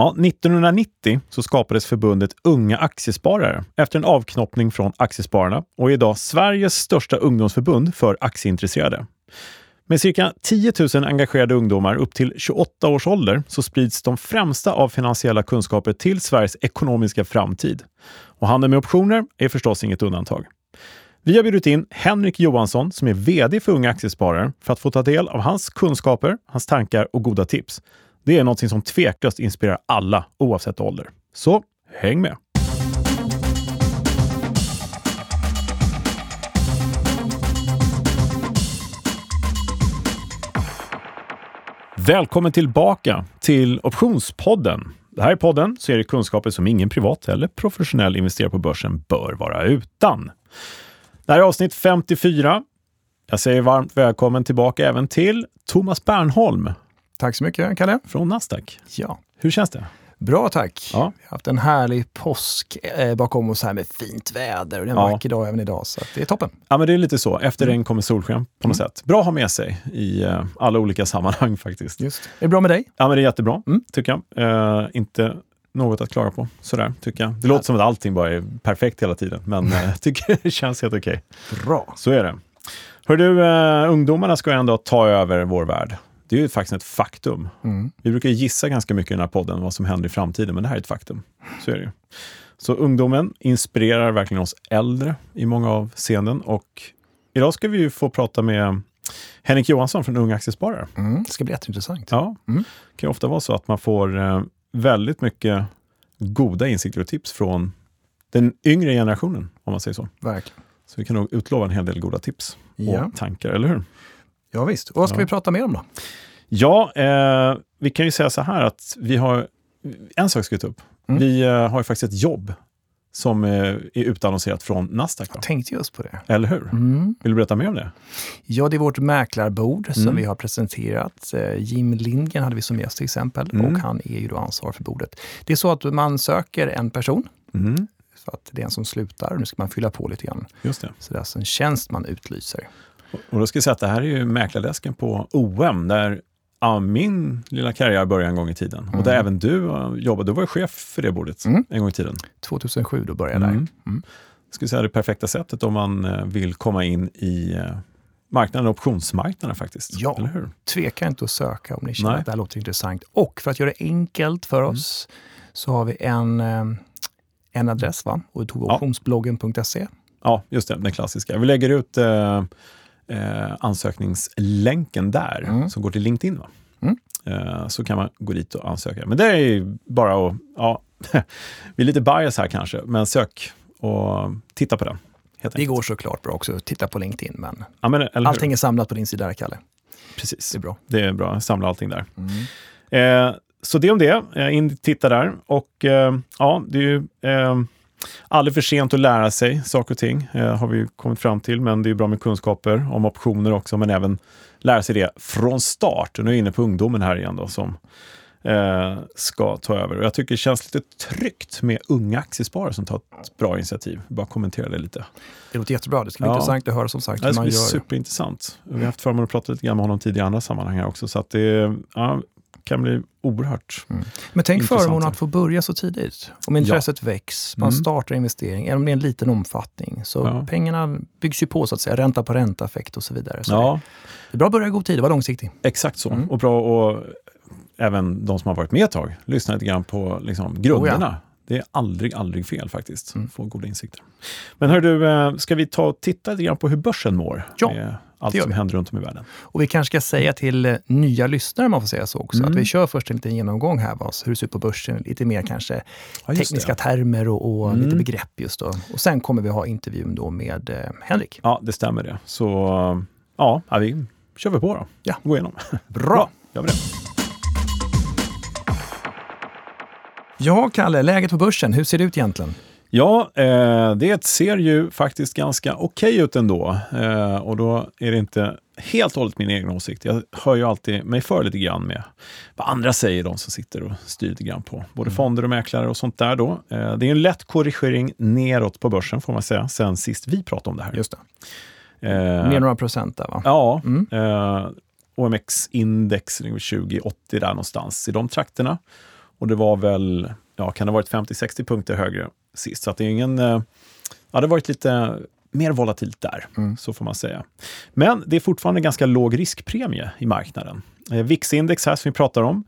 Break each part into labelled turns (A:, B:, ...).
A: Ja, 1990 så skapades förbundet Unga Aktiesparare efter en avknoppning från Aktiespararna och är idag Sveriges största ungdomsförbund för aktieintresserade. Med cirka 10 000 engagerade ungdomar upp till 28 års ålder så sprids de främsta av finansiella kunskaper till Sveriges ekonomiska framtid. Och handeln med optioner är förstås inget undantag. Vi har bjudit in Henrik Johansson som är VD för Unga Aktiesparare för att få ta del av hans kunskaper, hans tankar och goda tips. Det är något som tveklöst inspirerar alla oavsett ålder. Så häng med! Välkommen tillbaka till Optionspodden. Det här är podden så är det kunskaper som ingen privat eller professionell investerare på börsen bör vara utan. Det här är avsnitt 54. Jag säger varmt välkommen tillbaka även till Thomas Bernholm.
B: Tack så mycket, Kalle.
A: Från Nasdaq.
B: Ja.
A: Hur känns det?
B: Bra tack.
A: Ja.
B: Vi har haft en härlig påsk eh, bakom oss här med fint väder och det är en
A: Ja.
B: vacker dag även idag, så det är toppen.
A: Ja, men det är lite så. Efter
B: Mm.
A: regn kommer solsken på något sätt. Bra att ha med sig i eh, alla olika sammanhang faktiskt.
B: Just. Är det bra med dig?
A: Ja, men det är jättebra,
B: Mm.
A: tycker jag. Eh, inte något att klaga på, sådär, tycker jag. Det låter som att allting bara är perfekt hela tiden, men jag tycker det känns helt okej.
B: Bra.
A: Så är det. Hör du, eh, ungdomarna ska ändå ta över vår värld. Det är ju faktiskt ett faktum.
B: Mm.
A: Vi brukar gissa ganska mycket i den här podden vad som händer i framtiden, men det här är ett faktum. Så är det ju. Så ungdomen inspirerar verkligen oss äldre i många av scenen och idag ska vi ju få prata med Henrik Johansson från Unga Aktiesparare.
B: Mm. Det ska bli jätteintressant.
A: Ja,
B: Mm.
A: det kan ofta vara så att man får eh, väldigt mycket goda insikter och tips från den yngre generationen, om man säger så.
B: Verkligen.
A: Så vi kan nog utlova en hel del goda tips och
B: Ja.
A: tankar, eller hur?
B: Ja, visst. Och vad ska
A: Ja.
B: vi prata mer om då?
A: Ja, eh, vi kan ju säga så här att vi har, en sak ska vi ta upp.
B: Mm.
A: Vi eh, har ju faktiskt ett jobb som eh, är utannonserat från Nasdaq. Va?
B: Jag tänkte just på det.
A: Eller hur?
B: Mm.
A: Vill du berätta mer om det?
B: Ja, det är vårt mäklarbord som
A: Mm.
B: vi har presenterat. Eh, Jim Lindgren hade vi som gäst till exempel
A: Mm.
B: och han är ju då ansvarig för bordet. Det är så att man söker en person,
A: Mm,
B: så att det är en som slutar. Nu ska man fylla på lite grann.
A: just det.
B: Så det är alltså en tjänst man utlyser.
A: Och då ska jag säga att det här är ju mäklardesken på OM, där ja, min lilla karriär började en gång i tiden. Och där
B: Mm.
A: även du eh, jobbade. Du var chef för det bordet
B: Mm.
A: en gång i tiden.
B: 2007 då började jag
A: Mm.
B: där. Mm.
A: Jag skulle säga det perfekta sättet om man eh, vill komma in i eh, marknaden, optionsmarknaden faktiskt.
B: Ja.
A: Eller hur?
B: Tveka inte att söka om ni känner
A: Nej.
B: att det här låter intressant. Och för att göra det enkelt för
A: Mm.
B: oss så har vi en, en adress, va? och tog optionsbloggen.se.
A: Ja, just det, den klassiska. Vi lägger ut eh, eh, ansökningslänken där,
B: Mm.
A: som går till LinkedIn. Va?
B: Mm.
A: Eh, så kan man gå dit och ansöka. Men det är ju bara att, ja, vi är lite bias här kanske, men sök och titta på den.
B: Det går såklart bra också att titta på LinkedIn, men
A: Ja, men,
B: allting är samlat på din sida där, Kalle.
A: Precis,
B: Det är bra.
A: det är bra. Samla allting där.
B: Mm.
A: Eh, så det om det. Eh, in, titta där. Och eh, ja, det är ju eh, aldrig för sent att lära sig saker och ting, eh, har vi kommit fram till. Men det är bra med kunskaper om optioner också, men även lära sig det från start. Och nu är jag inne på ungdomen här igen då, som eh, ska ta över. Och jag tycker det känns lite tryggt med unga aktiesparare som tar ett bra initiativ. Bara kommentera det lite.
B: Det låter jättebra. Det ska bli
A: Ja.
B: intressant att höra som sagt
A: Det
B: hur
A: ska bli
B: gör.
A: superintressant. Vi har haft förmånen att prata lite grann med honom tidigare i andra sammanhang här också, så att det ja, kan bli oerhört
B: Men tänk förmånen att få börja så tidigt. Om intresset väcks, man
A: Mm.
B: startar investering, även om det är en liten omfattning. Så
A: Ja.
B: pengarna byggs ju på, så att säga. Ränta på ränta-effekt och så vidare. Så
A: Ja,
B: det är bra att börja i god tid, det var långsiktigt.
A: exakt så.
B: Mm.
A: Och bra och även de som har varit med ett tag, lyssna lite grann på liksom, grunderna. Det är aldrig, aldrig fel faktiskt.
B: Mm.
A: Få goda insikter. Men hör du, eh, ska vi ta och titta lite grann på hur börsen mår?
B: Ja,
A: med allt som händer runt om i världen.
B: Och vi kanske ska säga till eh, nya lyssnare, om man får säga så också,
A: Mm.
B: att vi kör först en liten genomgång här, vad, hur det ser ut på börsen, lite mer kanske
A: Ja,
B: tekniska
A: det.
B: termer och, och
A: Mm.
B: lite begrepp just då. Och sen kommer vi ha intervjun då med eh, Henrik.
A: Ja, det stämmer det. Så ja, vi kör vi på då.
B: Ja.
A: Gå igenom.
B: Bra!
A: Gör vi det.
B: Ja, Kalle, läget på börsen, hur ser det ut egentligen?
A: Ja, eh, det ser ju faktiskt ganska okej ut ändå. Eh, och då är det inte helt och hållet min egen åsikt. Jag hör ju alltid mig för lite grann med vad andra säger, de som sitter och styr lite grann på både fonder och mäklare och sånt där. Då. Eh, det är en lätt korrigering neråt på börsen får man säga, sen sist vi pratade om det här.
B: Just det.
A: Eh,
B: Mer några procent där va?
A: Ja,
B: Mm.
A: eh, OMX-index ligger vid 2080 där någonstans i de trakterna. Och det var väl, ja, kan det ha varit 50-60 punkter högre sist. Så att det är ingen, eh, ja, det har varit lite mer volatilt där,
C: Mm.
A: så får man säga. Men det är fortfarande ganska låg riskpremie i marknaden. Eh, VIX-index här som vi pratar om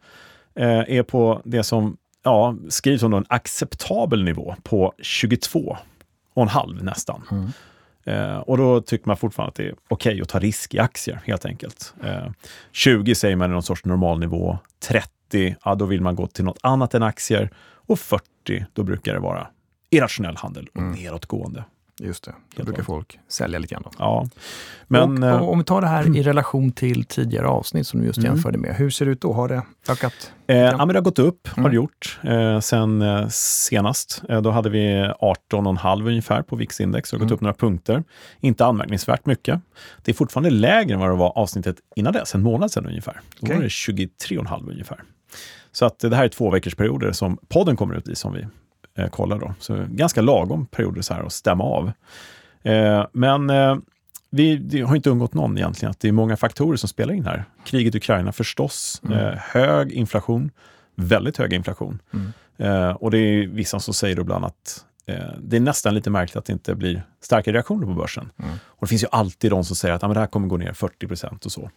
A: eh, är på det som ja, skrivs som en acceptabel nivå på 22,5 nästan.
C: Mm.
A: Eh, och då tycker man fortfarande att det är okej att ta risk i aktier, helt enkelt. Eh, 20 säger man är någon sorts normalnivå. 30, ja, då vill man gå till något annat än aktier. Och 40, då brukar det vara irrationell handel och
C: Mm.
A: nedåtgående.
C: Just det, då
A: Helt
C: brukar folk sälja lite grann. Då.
A: Ja. Men,
C: och,
A: eh,
C: och om vi tar det här i relation till tidigare avsnitt som du just
A: Mm.
C: jämförde med. Hur ser det ut då? Har det ökat?
A: Eh, ja, men det har gått upp, har
C: Mm.
A: det gjort, eh, sen eh, senast. Eh, då hade vi 18,5 ungefär på VIX-index och gått
C: Mm.
A: upp några punkter. Inte anmärkningsvärt mycket. Det är fortfarande lägre än vad det var avsnittet innan dess, en månad sedan ungefär. Då
C: Okej.
A: var det 23,5 ungefär. Så att eh, det här är två veckors perioder som podden kommer ut i som vi eh, kollar då. Så ganska lagom perioder så här att stämma av. Eh, men eh, vi, har inte undgått någon egentligen att det är många faktorer som spelar in här. Kriget i Ukraina förstås,
C: Mm.
A: eh, hög inflation, väldigt hög inflation.
C: Mm.
A: Eh, och det är vissa som säger ibland att eh, det är nästan lite märkligt att det inte blir starka reaktioner på börsen.
C: Mm.
A: Och det finns ju alltid de som säger att ah, men det här kommer gå ner 40 procent och så.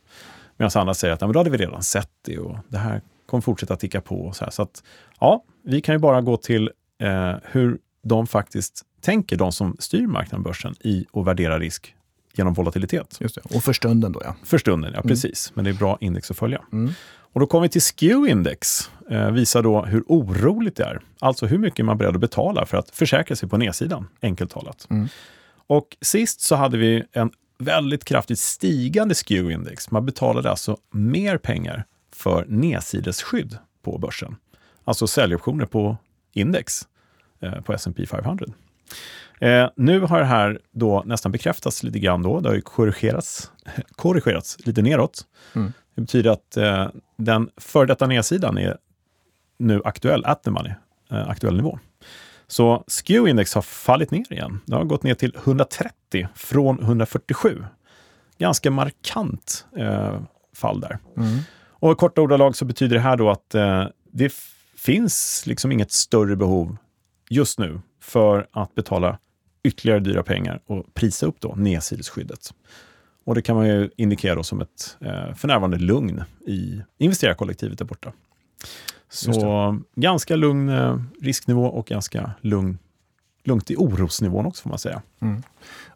A: Medan andra säger att ah, men då hade vi redan sett det och det här kommer fortsätta ticka på. Och så här. så att, ja, vi kan ju bara gå till eh, hur de faktiskt tänker, de som styr marknaden, börsen, i att värdera risk genom volatilitet.
C: Just det. Och för stunden då ja.
A: För stunden, ja precis. Men det är bra index att följa.
C: Mm.
A: Och då kommer vi till SKEW-index. Eh, visar då hur oroligt det är. Alltså hur mycket man är beredd att betala för att försäkra sig på nedsidan, enkelt talat.
C: Mm.
A: Och sist så hade vi en väldigt kraftigt stigande SKEW-index. Man betalade alltså mer pengar för nedsidesskydd på börsen. Alltså säljoptioner på index eh, på S&P 500. Eh, nu har det här då nästan bekräftats lite grann då. Det har ju korrigerats, korrigerats lite neråt.
C: Mm.
A: Det betyder att eh, den före detta nedsidan är nu aktuell, at the money, eh, aktuell nivå. Så SKEW-index har fallit ner igen. Det har gått ner till 130 från 147. Ganska markant fall där.
C: Mm.
A: Och i korta ordalag så betyder det här då att det finns liksom inget större behov just nu för att betala ytterligare dyra pengar och prisa upp då nedsidesskyddet. Och det kan man ju indikera som ett eh, för närvarande lugn i investerarkollektivet där borta. Så ganska lugn eh, risknivå och ganska lugn, lugnt i orosnivån också får man säga.
C: Mm.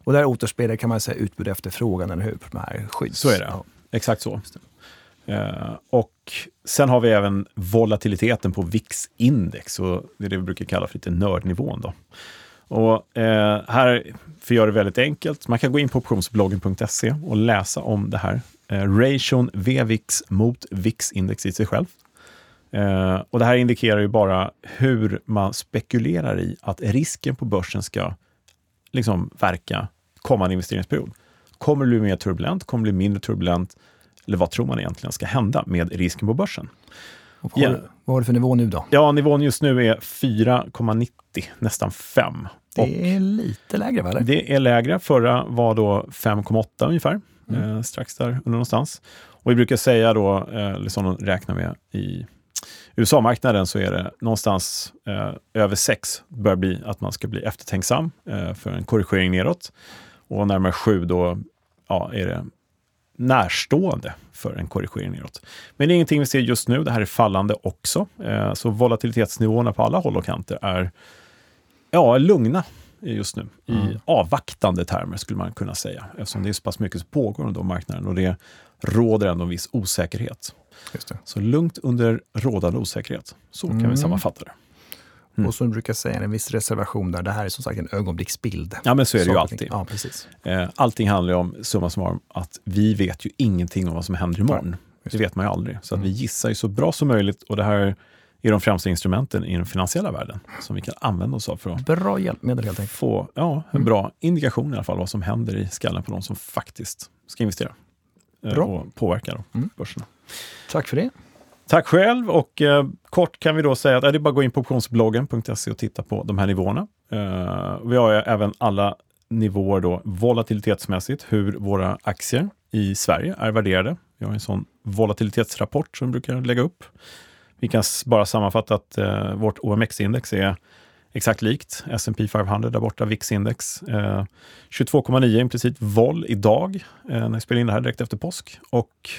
C: Och där återspeglar kan man säga utbud och efterfrågan, eller hur? På de här skydds...
A: Så är det.
C: Ja.
A: Exakt så. Eh, och sen har vi även volatiliteten på VIX-index och det är det vi brukar kalla för lite nördnivån. Då. Och eh, här, för att göra det väldigt enkelt, man kan gå in på optionsbloggen.se och läsa om det här. Eh, ration VVIX mot VIX-index i sig själv. Eh, och det här indikerar ju bara hur man spekulerar i att risken på börsen ska liksom verka kommande investeringsperiod. Kommer det bli mer turbulent? Kommer det bli mindre turbulent? Eller vad tror man egentligen ska hända med risken på börsen?
C: Och vad, har
A: Ja.
C: du- vad har du för nivå nu då?
A: Ja, nivån just nu är 4,90, nästan 5. Och
C: Det är lite lägre, va? eller?
A: det är lägre. Förra var då 5,8 ungefär,
C: Mm.
A: eh, strax där under någonstans. Och vi brukar säga då, eh, de räknar med i USA-marknaden, så är det någonstans eh, över 6 bör bli att man ska bli eftertänksam eh, för en korrigering neråt. Och närmare 7 då ja, är det närstående för en korrigering neråt. Men det är ingenting vi ser just nu. Det här är fallande också. Eh, så volatilitetsnivåerna på alla håll och kanter är ja, lugna just nu. I
C: Mm.
A: avvaktande termer skulle man kunna säga. Eftersom det är så pass mycket som pågår under marknaden och det råder ändå en viss osäkerhet. Så lugnt under rådande osäkerhet. Så kan
C: Mm.
A: vi sammanfatta det. Mm.
C: Och som du brukar säga, en viss reservation där. Det här är som sagt en ögonblicksbild.
A: Ja, men så är det ju alltid.
C: Ja, precis.
A: Eh, Allting handlar ju om, summa summarum, att vi vet ju ingenting om vad som händer imorgon.
C: just
A: Det vet man ju aldrig. Så att
C: Mm.
A: vi gissar ju så bra som möjligt och det här är de främsta instrumenten i den finansiella världen som vi kan använda oss av för att
C: Bra hjälpmedel helt enkelt.
A: få ja, en
C: Mm.
A: bra indikation i alla fall vad som händer i skallen på de som faktiskt ska investera eh,
C: Bra.
A: och påverka då,
C: Mm.
A: börserna.
C: Tack för det.
A: Tack själv och eh, kort kan vi då säga att det är bara att gå in på optionsbloggen.se och titta på de här nivåerna. Eh, vi har ju även alla nivåer då volatilitetsmässigt, hur våra aktier i Sverige är värderade. Vi har en sån volatilitetsrapport som vi brukar lägga upp. Vi kan bara sammanfatta att eh, vårt OMX-index är exakt likt S&P 500 där borta, VIX-index. Eh, 22,9 implicit vol idag eh, när vi spelar in det här direkt efter påsk. Och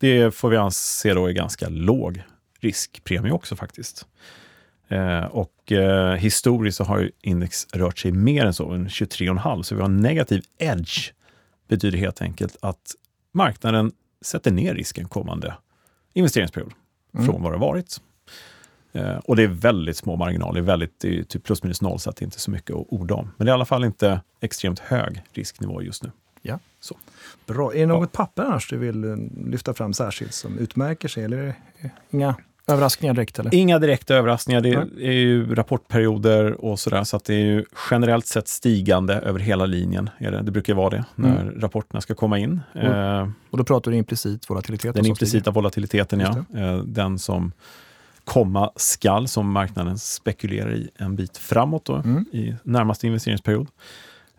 A: det får vi anse då är ganska låg riskpremie också faktiskt. Eh, och eh, historiskt så har ju index rört sig mer än så, en 23,5, så vi har en negativ edge. betyder helt enkelt att marknaden sätter ner risken kommande investeringsperiod
C: Mm.
A: från vad det har varit. Eh, och det är väldigt små marginaler, väldigt, det är typ plus minus noll, så att det är inte så mycket att orda om. Men det är i alla fall inte extremt hög risknivå just nu.
B: Bra. Är det något papper annars du vill eh, lyfta fram särskilt som utmärker sig? Eller det inga
C: Överraskningar direkt eller?
A: Inga direkta överraskningar. Det är, är ju rapportperioder och sådär, så att det är ju generellt sett stigande över hela linjen. Är det. det brukar vara det när
C: Mm.
A: rapporterna ska komma in.
C: Mm.
A: Eh,
C: Och då pratar du implicit volatilitet?
A: den
C: så
A: implicita volatiliteten, ja. Eh, den som komma skall, som marknaden spekulerar i en bit framåt då,
C: Mm.
A: i närmaste investeringsperiod.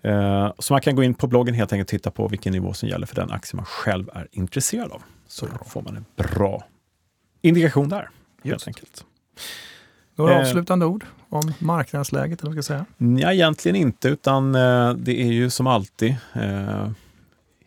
A: Eh, så man kan gå in på bloggen helt enkelt och titta på vilken nivå som gäller för den aktie man själv är intresserad av. Så får man en bra indikation där, helt
B: Just.
A: enkelt.
C: Några
A: Eh.
C: avslutande ord om marknadsläget, eller vad ska jag säga?
A: Nej, egentligen inte, utan eh, det är ju som alltid eh,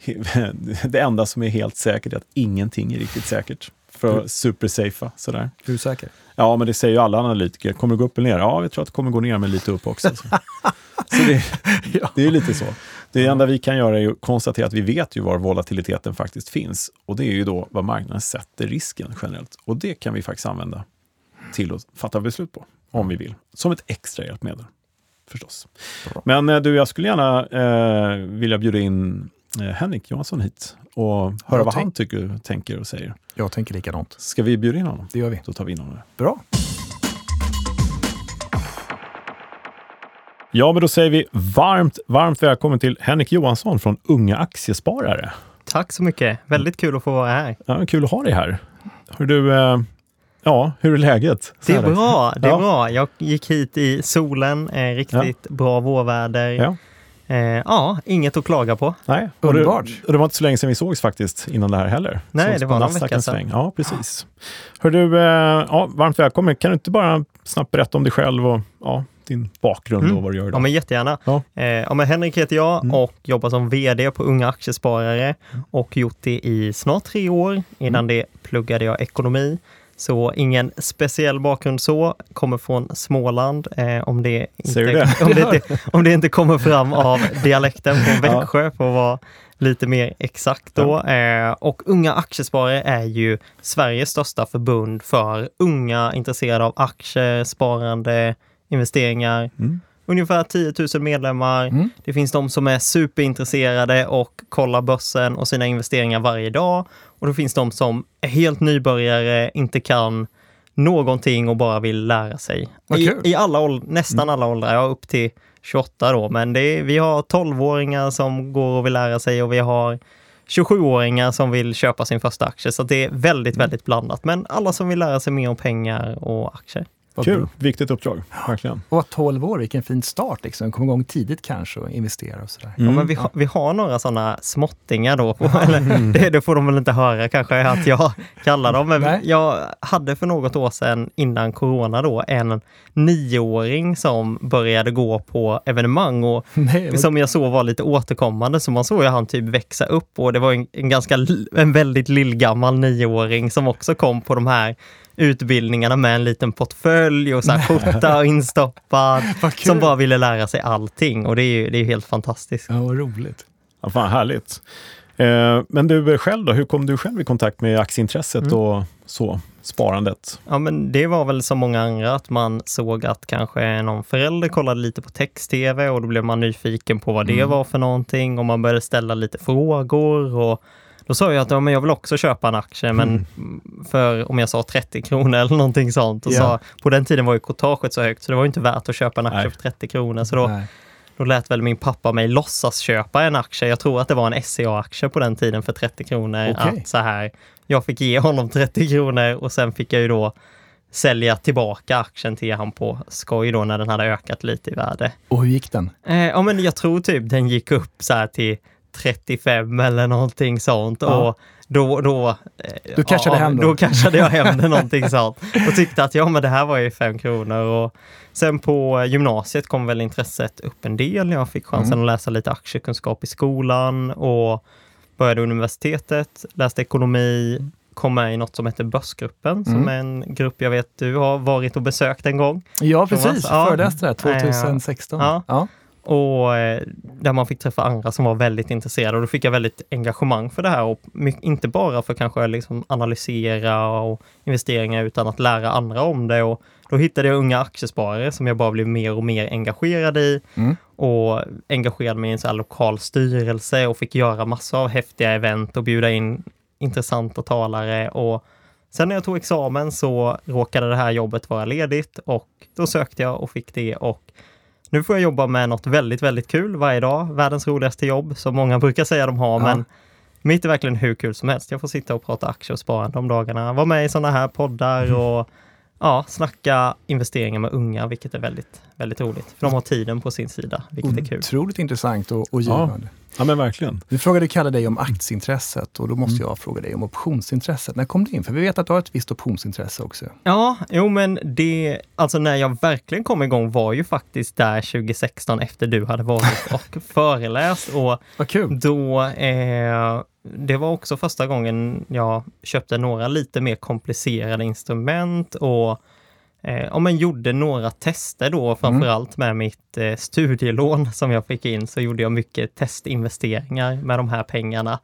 A: det enda som är helt säkert är att ingenting är riktigt säkert. För att supersafea sådär.
C: Hur säker?
A: Ja, men det säger ju alla analytiker. Kommer det gå upp eller ner? Ja, vi tror att det kommer gå ner, men lite upp också. Så, så det, det är lite så. Det enda vi kan göra är att konstatera att vi vet ju var volatiliteten faktiskt finns. Och det är ju då vad marknaden sätter risken generellt. Och det kan vi faktiskt använda till att fatta beslut på, om vi vill. Som ett extra hjälpmedel, förstås.
C: Bra.
A: Men eh, du, jag skulle gärna eh, vilja bjuda in eh, Henrik Johansson hit och höra vad han tycker, tänker och säger.
C: Jag tänker likadant.
A: Ska vi bjuda in honom?
C: Det gör vi.
A: Då tar vi in honom.
C: Bra.
A: Ja, men då säger vi varmt, varmt välkommen till Henrik Johansson från Unga Aktiesparare.
D: Tack så mycket. Väldigt kul att få vara här.
A: Ja, kul att ha dig här. Hör du, eh, ja, hur är läget? Så
D: Det är bra. Det är
A: Ja.
D: bra. Jag gick hit i solen, eh, riktigt bra vårväder.
A: Ja.
D: Eh, ja, inget att klaga på.
A: Nej, och det, och det var inte så länge sedan vi sågs faktiskt innan det här heller.
D: Nej,
A: Sågs
D: det var någon vecka sedan.
A: Ja, precis. Hör du, eh, ja, varmt välkommen. Kan du inte bara snabbt berätta om dig själv och ja, din bakgrund
D: Mm.
A: och vad du gör
D: Ja,
A: idag?
D: men jättegärna.
A: Ja.
D: Eh, ja, men Henrik heter jag
A: Mm.
D: och jobbar som VD på Unga Aktiesparare och gjort det i snart tre år. Innan
A: Mm.
D: det pluggade jag ekonomi. Så ingen speciell bakgrund så, kommer från Småland. Eh, om, det inte,
A: det?
D: Om, det inte, om det inte kommer fram av dialekten från
A: Ja.
D: Växjö för att vara lite mer exakt då. Eh, och Unga Aktiesparare är ju Sveriges största förbund för unga intresserade av aktier, sparande, investeringar.
A: Mm.
D: Ungefär 10 000 medlemmar.
C: Mm.
D: Det finns de som är superintresserade och kollar börsen och sina investeringar varje dag. Och då finns de som är helt nybörjare, inte kan någonting och bara vill lära sig. I, i alla åld- nästan alla åldrar, ja upp till 28 då, men är, vi har 12-åringar som går och vill lära sig och vi har 27-åringar som vill köpa sin första aktie. Så det är väldigt, väldigt blandat. Men alla som vill lära sig mer om pengar och aktier.
C: Vad
A: Kul,
C: bra.
A: viktigt uppdrag, verkligen.
C: Och 12 år, vilken fin start. Liksom. Kom igång tidigt kanske och investera och sådär.
D: Ja,
A: Mm.
D: men vi, har, vi har några sådana småttingar då. På, eller, det, det får de väl inte höra kanske att jag kallar dem. Men
C: Nej.
D: jag hade för något år sedan innan corona då en nioåring som började gå på evenemang och
C: Nej,
D: som jag såg var lite återkommande. Så man såg ju han typ växa upp och det var en, en ganska, en väldigt lillgammal nioåring som också kom på de här utbildningarna med en liten portfölj och så här skjorta instoppad. Som bara ville lära sig allting och det är ju det är helt fantastiskt.
C: Ja, vad roligt.
A: Ja, fan, härligt. Eh, men du eh, själv då, hur kom du själv i kontakt med aktieintresset
D: Mm.
A: och så, sparandet?
D: Ja, men det var väl som många andra att man såg att kanske någon förälder kollade lite på text-tv och då blev man nyfiken på vad det
C: Mm.
D: var för någonting och man började ställa lite frågor och då sa jag att ja, men jag vill också köpa en aktie, men för om jag sa 30 kronor eller någonting sånt. Och
C: Ja.
D: sa, på den tiden var ju courtaget så högt så det var inte värt att köpa en aktie
A: Nej.
D: för 30 kronor. Så då,
C: Nej.
D: då lät väl min pappa mig låtsas köpa en aktie. Jag tror att det var en SCA-aktie på den tiden för 30 kronor.
C: Okej.
D: Att så här, jag fick ge honom 30 kronor och sen fick jag ju då sälja tillbaka aktien till han på skoj då när den hade ökat lite i värde.
C: Och hur gick den?
D: Eh, ja, men jag tror typ den gick upp så här till 35 eller någonting sånt.
C: Ja.
D: Och då, då, eh,
B: Du cashade hem då?
D: Då cashade jag hem det någonting sånt. Och tyckte att ja men det här var ju fem kronor. Och sen på gymnasiet kom väl intresset upp en del. Jag fick chansen
B: Mm.
D: att läsa lite aktiekunskap i skolan och började universitetet, läste ekonomi, kom med i något som heter Börsgruppen, som
B: Mm.
D: är en grupp jag vet du har varit och besökt en gång.
B: Ja, precis.
D: ja.
B: Föreläste där 2016.
D: Ja.
B: Ja.
D: Och eh, där man fick träffa andra som var väldigt intresserade. Och då fick jag väldigt engagemang för det här. Och inte bara för kanske liksom analysera och investeringar utan att lära andra om det. Och då hittade jag unga aktiesparare som jag bara blev mer och mer engagerad i.
B: Mm.
D: och engagerade mig i en så lokal styrelse och fick göra massor av häftiga event och bjuda in intressanta talare. Och sen när jag tog examen så råkade det här jobbet vara ledigt och då sökte jag och fick det. Och nu får jag jobba med något väldigt, väldigt kul varje dag. Världens roligaste jobb som många brukar säga de har,
B: Ja.
D: men mitt är verkligen hur kul som helst. Jag får sitta och prata aktier och sparande om dagarna, vara med i sådana här poddar
B: Mm.
D: och ja, snacka investeringar med unga, vilket är väldigt, väldigt roligt. För de har tiden på sin sida, vilket är kul.
B: Otroligt intressant och, och givande.
A: Ja, men verkligen.
B: Nu frågade Kalle dig om aktieintresset och då måste
D: Mm.
B: jag fråga dig om optionsintresset. När kom det in? För vi vet att du har ett visst optionsintresse också.
D: Ja, jo men det, alltså när jag verkligen kom igång var ju faktiskt där 2016 efter du hade varit och föreläst och
B: Vad kul!
D: Då, eh, det var också första gången jag köpte några lite mer komplicerade instrument och eh, ja, men gjorde några tester då, framförallt med mitt eh, studielån som jag fick in, så gjorde jag mycket testinvesteringar med de här pengarna.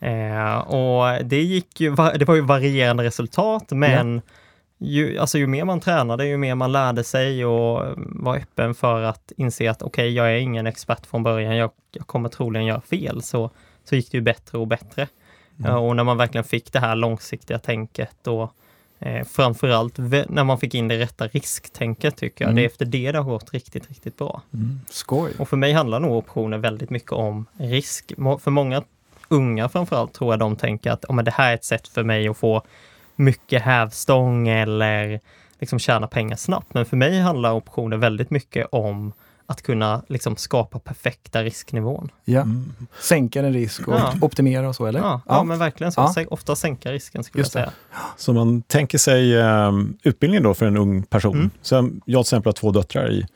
D: Eh, och det gick ju, det var ju varierande resultat, men ju, alltså ju mer man tränade, ju mer man lärde sig och var öppen för att inse att okej, jag är ingen expert från början, jag, jag kommer troligen göra fel, så, så gick det ju bättre och bättre. Ja, och när man verkligen fick det här långsiktiga tänket och eh, framförallt när man fick in det rätta risktänket tycker jag,
B: Mm.
D: det är efter det det har gått riktigt, riktigt bra.
B: Skoj!
D: Och för mig handlar nog optioner väldigt mycket om risk. För många unga framförallt tror jag de tänker att oh, men det här är ett sätt för mig att få mycket hävstång eller liksom tjäna pengar snabbt. Men för mig handlar optioner väldigt mycket om att kunna liksom skapa perfekta risknivån.
B: Ja.
A: Mm.
B: Sänka en risk och
D: Ja.
B: optimera och så, eller?
D: Ja, ja. men verkligen så.
B: Ja.
D: Ofta sänka risken skulle jag säga.
A: Så man tänker sig eh, utbildning då för en ung person.
D: Mm.
A: Så jag till exempel har två döttrar i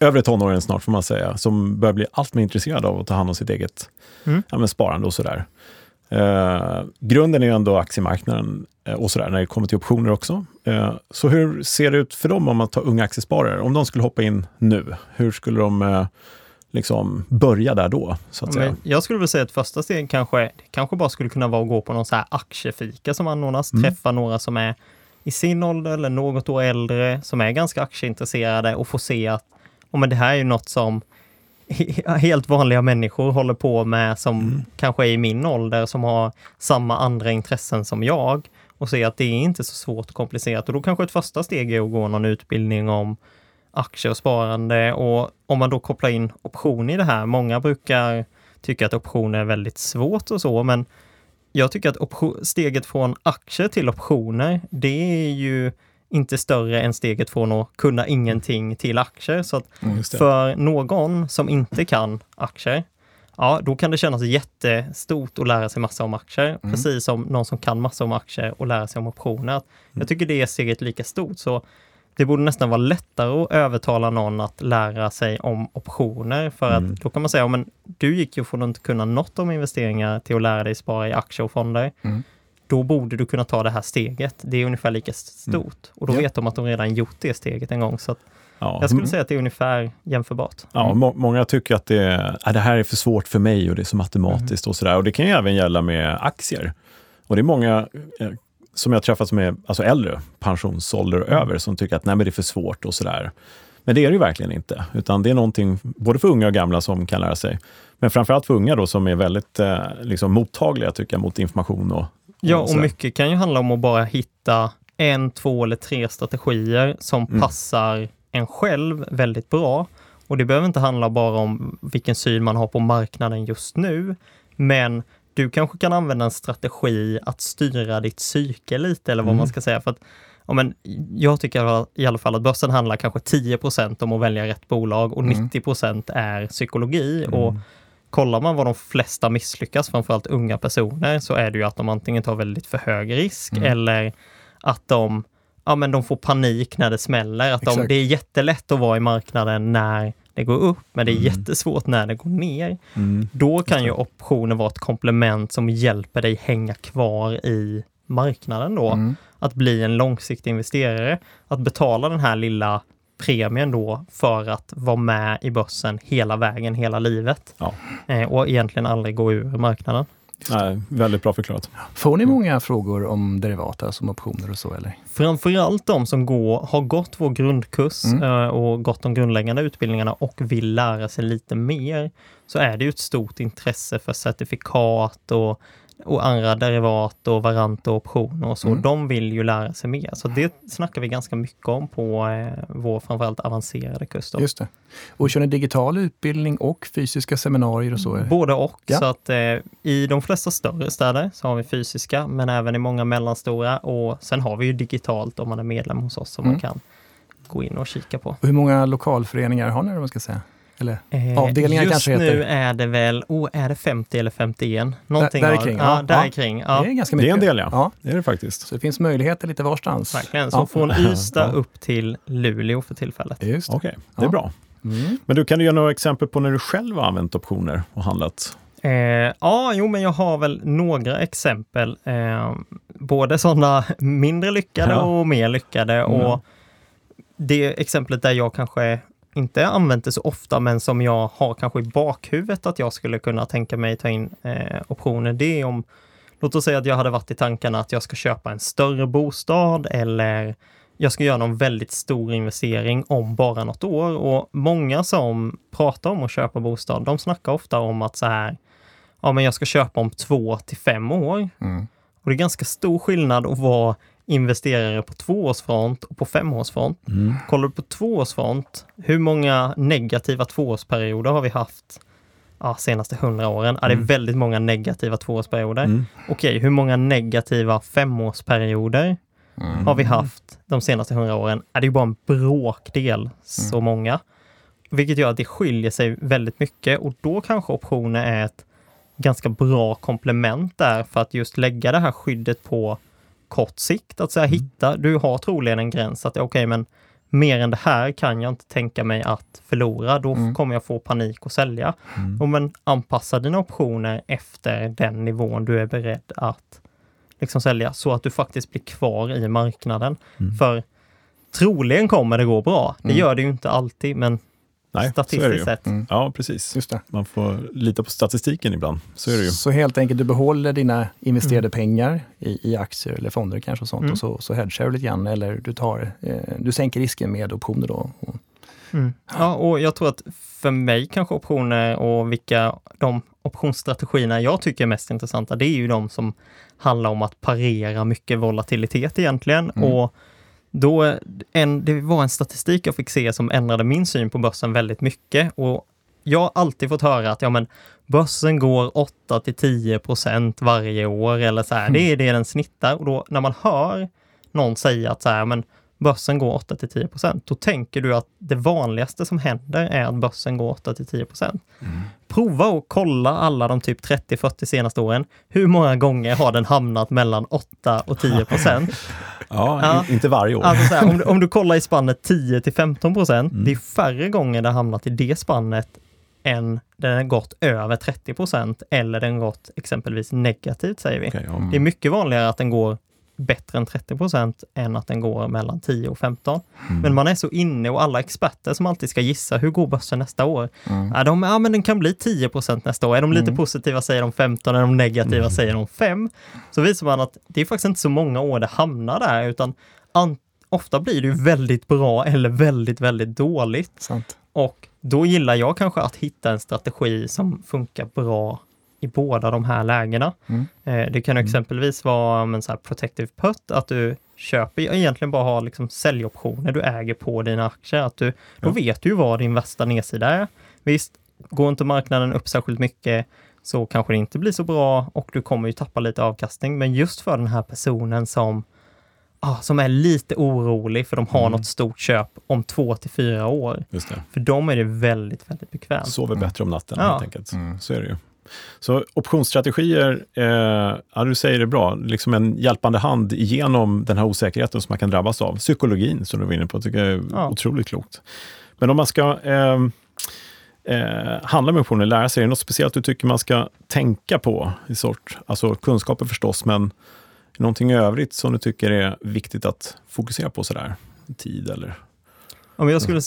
A: övre tonåren snart får man säga, som börjar bli allt mer intresserade av att ta hand om sitt eget
D: Mm.
A: ja, men sparande och sådär. Eh, grunden är ju ändå aktiemarknaden eh, och sådär, när det kommer till optioner också. Eh, så hur ser det ut för dem om man tar unga aktiesparare? Om de skulle hoppa in nu, hur skulle de eh, liksom börja där då? Så att säga?
D: Jag skulle väl säga att första steg kanske, kanske bara skulle kunna vara att gå på någon så här aktiefika som anordnas,
A: Mm.
D: träffa några som är i sin ålder eller något år äldre, som är ganska aktieintresserade och få se att oh, men det här är ju något som helt vanliga människor håller på med som
A: Mm.
D: kanske är i min ålder, som har samma andra intressen som jag och se att det är inte så svårt och komplicerat. Och då kanske ett första steg är att gå någon utbildning om aktier och sparande och om man då kopplar in option i det här. Många brukar tycka att optioner är väldigt svårt och så, men jag tycker att option, steget från aktier till optioner, det är ju inte större än steget från att kunna ingenting till aktier. Så att
B: Mm.
D: För någon som inte kan aktier, ja, då kan det kännas jättestort att lära sig massa om aktier,
B: Mm.
D: precis som någon som kan massa om aktier och lära sig om optioner. Jag tycker det är steget lika stort, så det borde nästan vara lättare att övertala någon att lära sig om optioner, för
A: Mm.
D: att då kan man säga, ja, men du gick ju från att inte kunna något om investeringar till att lära dig spara i aktier och fonder.
B: Mm.
D: Då borde du kunna ta det här steget. Det är ungefär lika stort. Och då
B: Ja.
D: vet de att de redan gjort det steget en gång. Så
A: Ja.
D: jag skulle
B: Mm.
D: säga att det är ungefär jämförbart.
A: Ja, må många tycker att det, äh, det här är för svårt för mig och det är så matematiskt och sådär. Och det kan ju även gälla med aktier. Och det är många eh, som jag träffat som är alltså äldre, pensionsålder och över, som tycker att nej, men det är för svårt och sådär. Men det är det ju verkligen inte, utan det är någonting både för unga och gamla som kan lära sig. Men framförallt för unga då som är väldigt eh, liksom mottagliga tycker jag mot information och,
D: Ja, och
A: sådär.
D: mycket kan ju handla om att bara hitta en, två eller tre strategier som
A: Mm.
D: passar en själv väldigt bra. Och det behöver inte handla bara om vilken syn man har på marknaden just nu, men du kanske kan använda en strategi att styra ditt psyke lite, eller vad
A: Mm.
D: man ska säga. För att, ja, men, jag tycker i alla fall att börsen handlar kanske 10% om att välja rätt bolag och
B: Mm.
D: 90% är psykologi. Och kollar man vad de flesta misslyckas, framförallt unga personer, så är det ju att de antingen tar väldigt för hög risk
B: Mm.
D: eller att de, ja, men de får panik när det smäller. Att de, det är jättelätt att vara i marknaden när det går upp, men det är
A: Mm.
D: jättesvårt när det går ner.
A: Mm.
D: Då kan ju optioner vara ett komplement som hjälper dig hänga kvar i marknaden då.
B: Mm.
D: Att bli en långsiktig investerare. Att betala den här lilla premien då för att vara med i börsen hela vägen, hela livet.
A: Ja.
D: Eh, och egentligen aldrig gå ur marknaden.
A: Nej, väldigt bra förklarat.
B: Får ni många frågor om derivat, alltså om optioner och så eller?
D: Framförallt de som går, har gått vår grundkurs
B: Mm.
D: eh, och gått de grundläggande utbildningarna och vill lära sig lite mer, så är det ju ett stort intresse för certifikat och, och andra derivat och varant och optioner och så.
B: Mm.
D: De vill ju lära sig mer. Så det snackar vi ganska mycket om på eh, vår framförallt avancerade kurs. Då.
B: Just det. Och kör ni digital utbildning och fysiska seminarier och så?
D: Både och.
B: Ja.
D: Så att eh, i de flesta större städer så har vi fysiska, men även i många mellanstora och sen har vi ju digitalt om man är medlem hos oss som
B: Mm.
D: man kan gå in och kika på.
B: Och hur många lokalföreningar har ni, om man ska säga? Eller?
D: Eh,
B: Avdelningar
D: just
B: kanske
D: nu
B: heter.
D: är det väl, oh, är det 50 eller 51? Någonting
B: där
D: av-
B: kring,
D: Ja, där
B: Ja.
D: kring. Ja,
B: Det är ganska
A: Det
B: mycket.
A: är en del, ja.
B: ja.
A: Det är det faktiskt.
B: Så det finns möjligheter lite varstans.
D: verkligen. Så
B: Ja.
D: från Ystad
A: Ja.
D: upp till Luleå för tillfället.
B: Just det.
A: Okej, det är
B: Ja.
A: bra.
B: Mm.
A: Men du, kan du ge några exempel på när du själv har använt optioner och handlat?
D: Eh, ja, jo, men jag har väl några exempel. Eh, både sådana mindre lyckade
A: Ja.
D: och mer lyckade.
A: Mm.
D: Och det exemplet där jag kanske inte använt det så ofta, men som jag har kanske i bakhuvudet att jag skulle kunna tänka mig ta in eh, optioner, det är om, låt oss säga att jag hade varit i tankarna att jag ska köpa en större bostad eller jag ska göra någon väldigt stor investering om bara något år. Och många som pratar om att köpa bostad, de snackar ofta om att så här, ja men jag ska köpa om två till fem år.
B: Mm.
D: Och det är ganska stor skillnad att vara investerare på tvåårsfront och på femårsfront.
A: Mm.
D: Kollar du på tvåårsfront, hur många negativa tvåårsperioder har vi haft ja, senaste hundra åren? Ja, det är
A: Mm.
D: väldigt många negativa tvåårsperioder.
A: Mm.
D: Okej, hur många negativa femårsperioder
B: Mm.
D: har vi haft de senaste hundra åren? Ja, det är ju bara en bråkdel så många. Vilket gör att det skiljer sig väldigt mycket och då kanske optioner är ett ganska bra komplement där för att just lägga det här skyddet på kort sikt. Att säga hitta, du har troligen en gräns att okej, men mer än det här kan jag inte tänka mig att förlora. Då
B: Mm.
D: kommer jag få panik och sälja.
A: Mm.
D: Och men anpassa dina optioner efter den nivån du är beredd att liksom sälja så att du faktiskt blir kvar i marknaden.
A: Mm.
D: För troligen kommer det gå bra. Det
B: Mm.
D: gör det ju inte alltid, men
A: Nej, så är det ju.
D: statistiskt sett.
B: Mm.
A: Ja, precis.
B: Just det.
A: Man får lita på statistiken ibland. Så är det ju.
B: Så helt enkelt, du behåller dina investerade pengar i, i aktier eller fonder kanske och sånt
D: Mm.
B: och så, så hedgar du lite grann eller du, tar, eh, du sänker risken med optioner då. Och,
D: Mm. Ja, och jag tror att för mig kanske optioner och vilka de optionsstrategierna jag tycker är mest intressanta, det är ju de som handlar om att parera mycket volatilitet egentligen.
B: Mm.
D: Och då, en, det var en statistik jag fick se som ändrade min syn på börsen väldigt mycket. Och jag har alltid fått höra att ja, men börsen går 8 till 10 procent varje år eller så här. Det är det den snittar. Och då när man hör någon säga att så här, men börsen går 8 till 10 procent, då tänker du att det vanligaste som händer är att börsen går 8 till 10 procent. Prova att kolla alla de typ 30-40 senaste åren. Hur många gånger har den hamnat mellan 8 och 10 procent?
A: Ja,
D: Ja.
A: inte varje år.
D: Alltså så här, om, du, om du kollar i spannet 10 till 15 procent,
A: Mm.
D: det är färre gånger det hamnat i det spannet än den har gått över 30 procent eller den gått exempelvis negativt säger vi.
A: Okej, ja.
D: Det är mycket vanligare att den går bättre än 30 procent än att den går mellan 10 och 15.
A: Mm.
D: Men man är så inne och alla experter som alltid ska gissa, hur går börsen nästa år?
B: Mm.
D: Ja, de, ja men den kan bli 10 procent nästa år. Är de lite
B: Mm.
D: positiva säger de 15, är de negativa
A: Mm.
D: säger de 5. Så visar man att det är faktiskt inte så många år det hamnar där, utan an, ofta blir det väldigt bra eller väldigt, väldigt dåligt.
B: Sant.
D: Och då gillar jag kanske att hitta en strategi som funkar bra i båda de här lägena.
B: Mm.
D: Eh, Det kan exempelvis vara en så här protective put, att du köper, egentligen bara har liksom säljoptioner du äger på dina aktier. Att du, då vet du ju vad din värsta nedsida är. Visst, går inte marknaden upp särskilt mycket så kanske det inte blir så bra och du kommer ju tappa lite avkastning. Men just för den här personen som ah, som är lite orolig för de har
A: Mm.
D: något stort köp om två till fyra år.
A: Just det.
D: För dem är det väldigt, väldigt bekvämt.
A: Sover bättre om natten
D: Ja.
A: helt enkelt.
B: Mm.
A: Så är det ju. Så optionsstrategier, eh, ja du säger det bra, liksom en hjälpande hand igenom den här osäkerheten som man kan drabbas av. Psykologin som du var inne på, tycker jag är
D: Ja.
A: otroligt klokt. Men om man ska eh, eh, handla med optioner, lära sig, är det något speciellt du tycker man ska tänka på? i sort? Alltså kunskaper förstås, men någonting i övrigt som du tycker är viktigt att fokusera på sådär? Tid eller?
D: Om jag skulle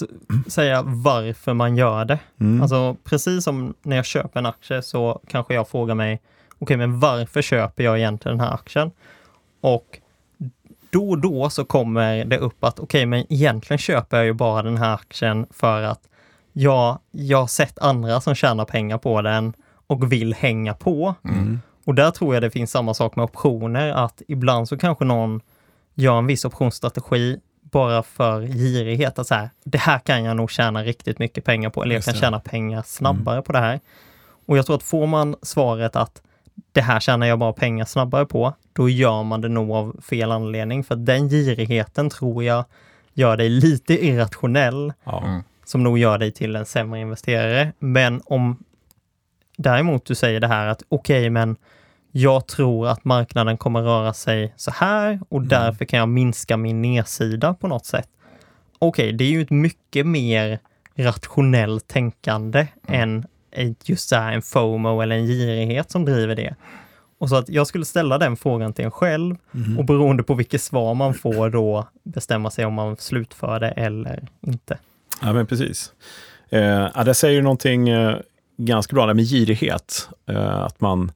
D: säga varför man gör det.
A: Mm.
D: Alltså precis som när jag köper en aktie så kanske jag frågar mig, okej men varför köper jag egentligen den här aktien? Och då och då så kommer det upp att okej men egentligen köper jag ju bara den här aktien för att jag, jag har sett andra som tjänar pengar på den och vill hänga på.
A: Mm.
D: Och där tror jag det finns samma sak med optioner, att ibland så kanske någon gör en viss optionsstrategi bara för girighet. Att så här, det här kan jag nog tjäna riktigt mycket pengar på, eller jag kan tjäna pengar snabbare på det här. Och jag tror att får man svaret att det här tjänar jag bara pengar snabbare på, då gör man det nog av fel anledning. För den girigheten tror jag gör dig lite irrationell
A: Ja.
B: Mm.
D: som nog gör dig till en sämre investerare. Men om däremot du säger det här att okej, men jag tror att marknaden kommer röra sig så här och därför kan jag minska min nedsida på något sätt. Okej, det är ju ett mycket mer rationellt tänkande än ett- just så här en FOMO eller en girighet som driver det. Och så att jag skulle ställa den frågan till en själv och beroende på vilket svar man får då bestämma sig om man slutför det eller inte.
A: Ja, men precis. Eh, ja, där säger du någonting eh, ganska bra, det med girighet. Eh, att man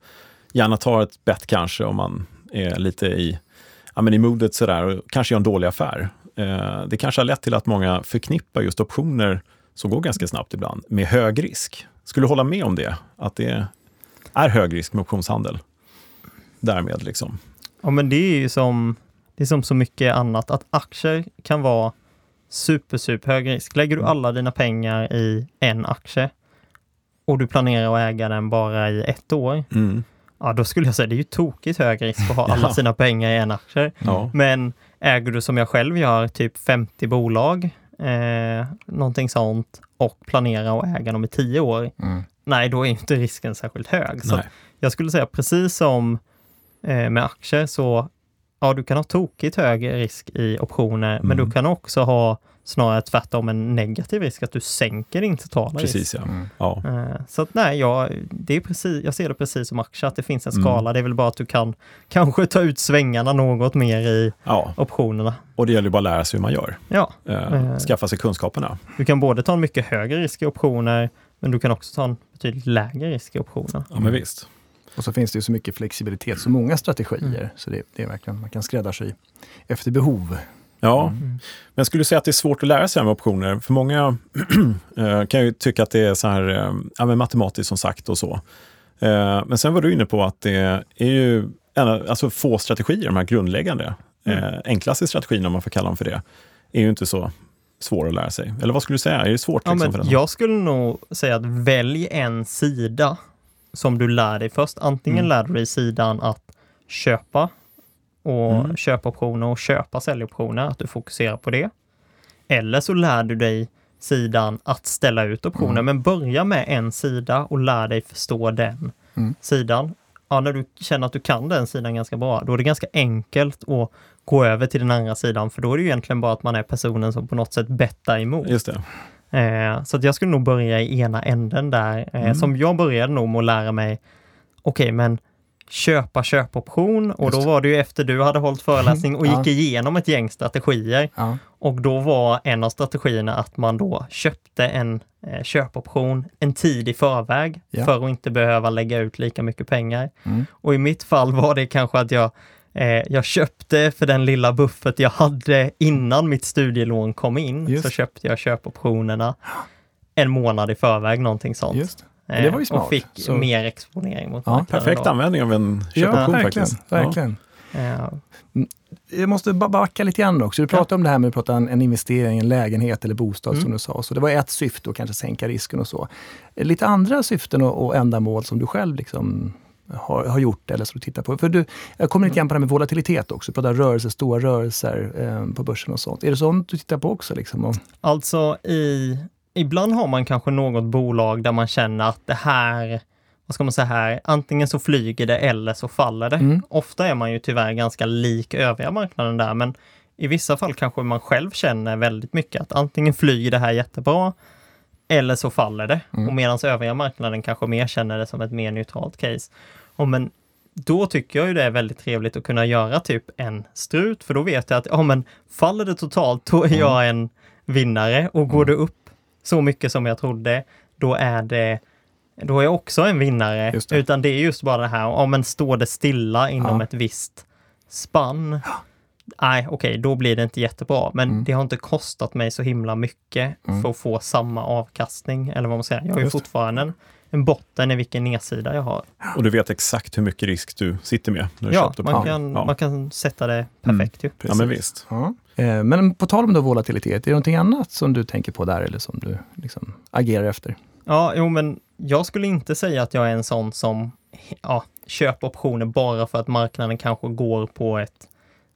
A: gärna tar ett bett kanske om man är lite i, ja, men i modet sådär och kanske gör en dålig affär. Eh, det kanske har lett till att många förknippar just optioner, som går ganska snabbt ibland, med hög risk. Skulle du hålla med om det? Att det är hög risk med optionshandel? Därmed liksom.
D: Ja, men det är ju som, det är som så mycket annat, att aktier kan vara super, super hög risk. Lägger du alla dina pengar i en aktie och du planerar att äga den bara i ett år,
A: Mm.
D: Ja då skulle jag säga det är ju tokigt hög risk att ha alla
A: Ja.
D: sina pengar i en aktie.
A: Ja.
D: Men äger du som jag själv gör, typ 50 bolag, eh, någonting sånt, och planerar att äga dem i 10 år,
B: Mm.
D: nej då är inte risken särskilt hög. Så
A: Nej.
D: jag skulle säga precis som eh, med aktier så ja, du kan ha tokigt hög risk i optioner, men
A: Mm.
D: du kan också ha snarare tvärtom en negativ risk, att du sänker din totala risk.
A: Precis, ja.
B: Mm.
A: ja.
D: Eh, Så att nej, jag, det är precis, jag ser det precis som aktier, att det finns en
A: Mm.
D: skala. Det är väl bara att du kan kanske ta ut svängarna något mer i
A: ja.
D: optionerna.
A: Och det gäller bara att lära sig hur man gör.
D: Ja,
A: Eh,
D: Eh.
A: skaffa sig kunskaperna.
D: du kan både ta en mycket högre risk i optioner, men du kan också ta en betydligt lägre risk i optioner.
A: Ja, men visst.
B: Och så finns det ju så mycket flexibilitet, så många strategier.
D: Mm.
B: Så det, det är verkligen, man kan skräddarsy efter behov.
A: Ja,
B: Mm.
A: men skulle du säga att det är svårt att lära sig det här med optioner? För många eh, kan ju tycka att det är så här, eh, ja, men matematiskt som sagt och så. Eh, Men sen var du inne på att det är ju alltså få strategier, de här grundläggande, eh, enklaste strategierna om man får kalla dem för det, är ju inte så svåra att lära sig. Eller vad skulle du säga? Är det svårt?
D: Ja,
A: liksom, för den?
D: jag skulle nog säga att välj en sida som du lär dig först. Antingen
A: Mm.
D: lär du dig sidan att köpa och
A: Mm.
D: köpa optioner och köpa säljoptioner, att du fokuserar på det. Eller så lär du dig sidan att ställa ut optioner,
B: Mm.
D: men börja med en sida och lär dig förstå den
B: Mm.
D: sidan. Ja, när du känner att du kan den sidan ganska bra, då är det ganska enkelt att gå över till den andra sidan, för då är det egentligen bara att man är personen som på något sätt bettar emot.
A: Just det.
D: Eh, så att jag skulle nog börja i ena änden där. Eh,
A: Mm.
D: Som jag började nog med att lära mig, okej men köpa köpoption och då var det ju efter du hade hållit föreläsning och
B: Ja.
D: gick igenom ett gäng strategier.
B: Ja.
D: Och då var en av strategierna att man då köpte en eh, köpoption en tid i förväg
B: Ja.
D: för att inte behöva lägga ut lika mycket pengar.
B: Mm.
D: Och i mitt fall var det kanske att jag, eh, jag köpte för den lilla buffert jag hade innan mitt studielån kom in,
B: Just.
D: så köpte jag köpoptionerna en månad i förväg, någonting sånt.
B: Just.
D: Eh,
B: det var ju smart.
D: Och fick
B: Så-
D: mer exponering mot
B: Ja.
A: Perfekt
D: då.
A: användning av en
B: Ja,
A: köpoption
B: verkligen.
A: faktiskt.
B: verkligen.
D: Eh,
B: Jag måste bara backa lite grann också. Du pratade om det här med att prata en, en investering, en lägenhet eller bostad
D: Mm.
B: som du sa. Så det var ett syfte att kanske sänka risken och så. Lite andra syften och, och ändamål som du själv liksom
C: har, har gjort eller som du tittar på? För du, jag kommer lite grann på det här med volatilitet också. Du pratar rörelser, stora rörelser eh, på börsen och sånt. Är det sånt du tittar på också? Liksom?
D: Alltså i, ibland har man kanske något bolag där man känner att det här, vad ska man säga här, antingen så flyger det eller så faller det.
C: Mm.
D: Ofta är man ju tyvärr ganska lik övriga marknaden där, men i vissa fall kanske man själv känner väldigt mycket att antingen flyger det här jättebra eller så faller det.
C: Mm.
D: Och medan övriga marknaden kanske mer känner det som ett mer neutralt case. Och men då tycker jag ju det är väldigt trevligt att kunna göra typ en strut, för då vet jag att ja, men faller det totalt, då är
C: Mm.
D: jag en vinnare och går det upp så mycket som jag trodde, då är det då är jag också en vinnare.
C: Det.
D: Utan det är just bara det här, ja men står det stilla inom
C: Ja.
D: ett visst spann, nej okej, då blir det inte jättebra. Men
C: Mm.
D: det har inte kostat mig så himla mycket
C: Mm.
D: för att få samma avkastning, eller vad man säger. Jag har ju fortfarande en, en botten i vilken nedsida jag har.
A: Och du vet exakt hur mycket risk du sitter med när du
D: Ja, man kan,
A: Ja.
D: man kan sätta det perfekt ju.
A: ja, men visst.
C: ja. eh, men på tal om då volatilitet, är det någonting annat som du tänker på där eller som du liksom agerar efter?
D: Ja, jo men jag skulle inte säga att jag är en sån som ja, köper optioner bara för att marknaden kanske går på ett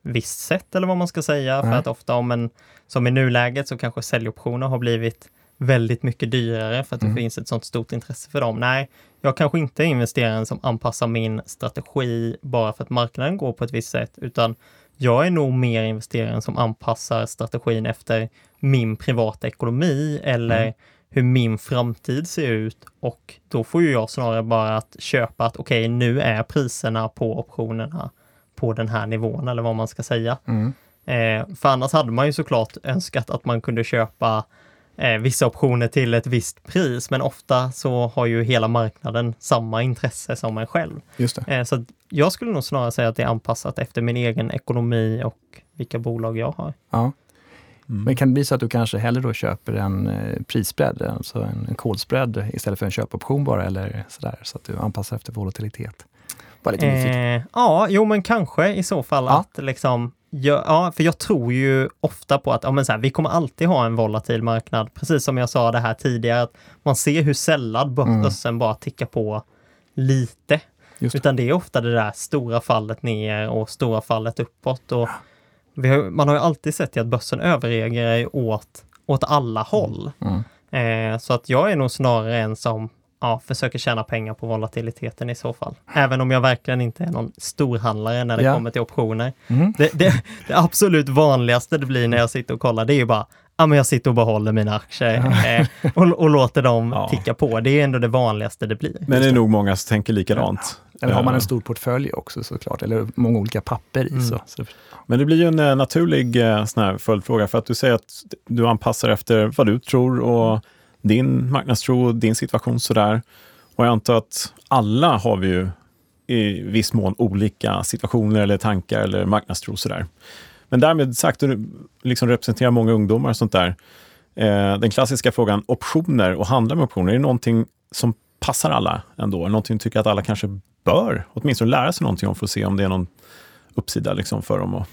D: visst sätt eller vad man ska säga. För
C: Nej.
D: att ofta om en, som i nuläget så kanske säljoptioner har blivit väldigt mycket dyrare för att det
C: Mm.
D: finns ett sånt stort intresse för dem. Nej, jag kanske inte är investeraren som anpassar min strategi bara för att marknaden går på ett visst sätt, utan jag är nog mer investeraren som anpassar strategin efter min privata ekonomi eller
C: Mm.
D: hur min framtid ser ut och då får ju jag snarare bara att köpa att okej, nu är priserna på optionerna på den här nivån eller vad man ska säga.
C: Mm.
D: Eh, för annars hade man ju såklart önskat att man kunde köpa eh, vissa optioner till ett visst pris, men ofta så har ju hela marknaden samma intresse som en själv.
C: Just det.
D: Eh, så jag skulle nog snarare säga att det är anpassat efter min egen ekonomi och vilka bolag jag har.
C: Ja.
A: Mm.
C: Men kan det bli så att du kanske hellre då köper en eh, prisspread, alltså en, en call-spread istället för en köpoption bara eller sådär, så att du anpassar efter volatilitet? Bara lite.
D: Eh, ja, jo men kanske i så fall
C: Ja.
D: att liksom, ja, ja, för jag tror ju ofta på att ja, men så här, vi kommer alltid ha en volatil marknad, precis som jag sa det här tidigare, att man ser hur sällan
C: Mm.
D: börsen bara tickar på lite,
C: det.
D: utan det är ofta det där stora fallet ner och stora fallet uppåt. Och har, man har ju alltid sett att börsen överreagerar åt, åt alla håll.
C: Mm.
D: Eh, så att jag är nog snarare en som ja, försöker tjäna pengar på volatiliteten i så fall. Även om jag verkligen inte är någon storhandlare när det
C: Ja.
D: kommer till optioner.
C: Mm.
D: Det, det, det absolut vanligaste det blir när jag sitter och kollar, det är ju bara Ja, men jag sitter och behåller mina aktier eh, och, och låter dem
A: Ja.
D: ticka på. Det är ändå det vanligaste det blir.
A: Men det är nog många som tänker likadant.
C: Eller har man en
A: Eh,
C: stor portfölj också såklart, eller många olika papper i.
D: Mm.
C: Så.
A: Men det blir ju en eh, naturlig sån här följdfråga för att du säger att du anpassar efter vad du tror och din marknadstro och din situation sådär. Och jag antar att alla har vi ju i viss mån olika situationer eller tankar eller marknadstro sådär. Men därmed sagt, du liksom representerar många ungdomar och sånt där. Eh, den klassiska frågan, optioner och handla med optioner, är det någonting som passar alla ändå? Någonting du tycker att alla kanske bör åtminstone lära sig någonting om för att se om det är någon uppsida liksom för dem att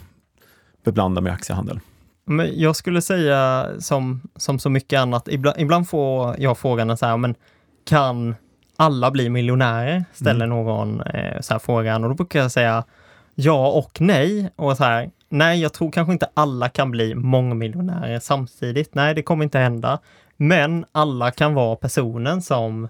A: beblanda med aktiehandel.
D: Men jag skulle säga som, som så mycket annat, ibland, ibland får jag frågan så här, men kan alla bli miljonärer? Ställer någon eh, så här frågan och då brukar jag säga ja och nej. Och så här, nej, jag tror kanske inte alla kan bli mångmiljonärer samtidigt. Nej, det kommer inte hända. Men alla kan vara personen som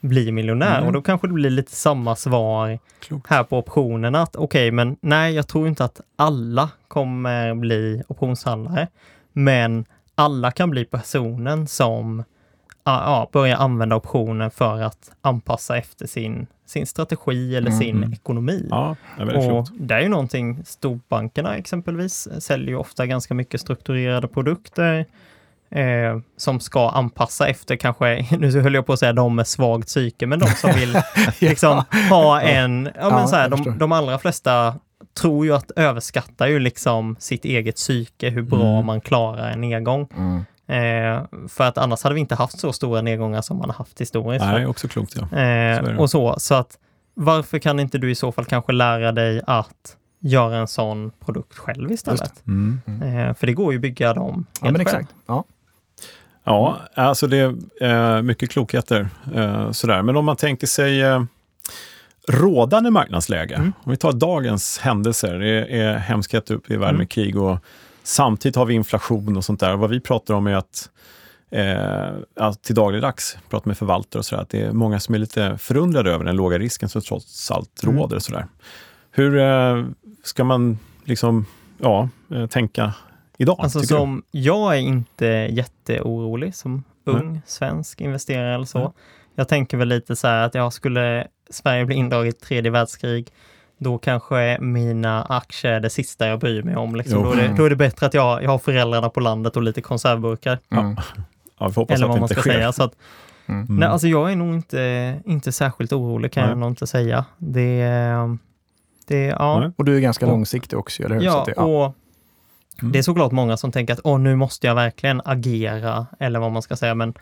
D: blir miljonär
A: Mm.
D: och då kanske det blir lite samma svar
A: Klokt.
D: här på optionerna att okej, men nej, jag tror inte att alla kommer bli optionshandlare, men alla kan bli personen som ja, ja, börjar använda optioner för att anpassa efter sin, sin strategi eller sin
A: Mm.
D: ekonomi.
A: Ja, det är
D: Och
A: klokt.
D: det är ju någonting, storbankerna exempelvis säljer ju ofta ganska mycket strukturerade produkter eh, som ska anpassa efter kanske, nu höll jag på att säga de med svagt psyke, men de som vill liksom ha en, ja,
C: Ja,
D: men så här, de, de allra flesta tror ju att överskattar ju liksom sitt eget psyke, hur bra
A: Mm.
D: man klarar en nedgång.
C: mm.
D: Eh, för att annars hade vi inte haft så stora nedgångar som man har haft historiskt.
A: Nej, också klokt. Ja.
D: Eh,
A: Så det.
D: och så, så att varför kan inte du i så fall kanske lära dig att göra en sån produkt själv istället?
A: Mm.
D: Eh, för det går ju att bygga dem helt
C: Ja, men
D: själv.
C: exakt. Ja.
A: Ja, alltså det är eh, mycket klokheter. Eh, sådär. Men om man tänker sig, eh, rådande marknadsläge.
D: Mm.
A: Om vi tar dagens händelser, det är hemskhet upp i världen
D: Mm.
A: med krig och samtidigt har vi inflation och sånt där. Vad vi pratar om är att eh, att till dagligdags, pratar med förvaltare och sådär, att det är många som är lite förundrade över den låga risken som trots allt
D: Mm.
A: råder. Och sådär. Hur eh, ska man liksom, ja, tänka idag?
D: Alltså
A: du?
D: som, jag är inte jätteorolig som ung svensk investerare eller så.
A: Mm.
D: Jag tänker väl lite så här att jag skulle Sverige bli indraget i tredje världskrig, då kanske mina aktier är det sista jag bryr mig om. Liksom. Då, är det,
C: Mm.
D: då är det bättre att jag, jag har föräldrarna på landet och lite konservburkar.
C: Mm.
A: Ja, vi får hoppas
D: Eller vad man ska
A: sker.
D: säga. Så att,
C: Mm.
A: Mm.
D: nej, alltså jag är nog inte, inte särskilt orolig kan
A: Nej.
D: jag nog inte säga. Det, är- det, ja.
A: Nej.
C: Och du är ganska
D: Och-
C: långsiktig också, eller hur? Så
D: Ja,
C: att det, ja.
D: och
A: Mm.
D: det är såklart många som tänker att Åh, nu måste jag verkligen agera, eller vad man ska säga, men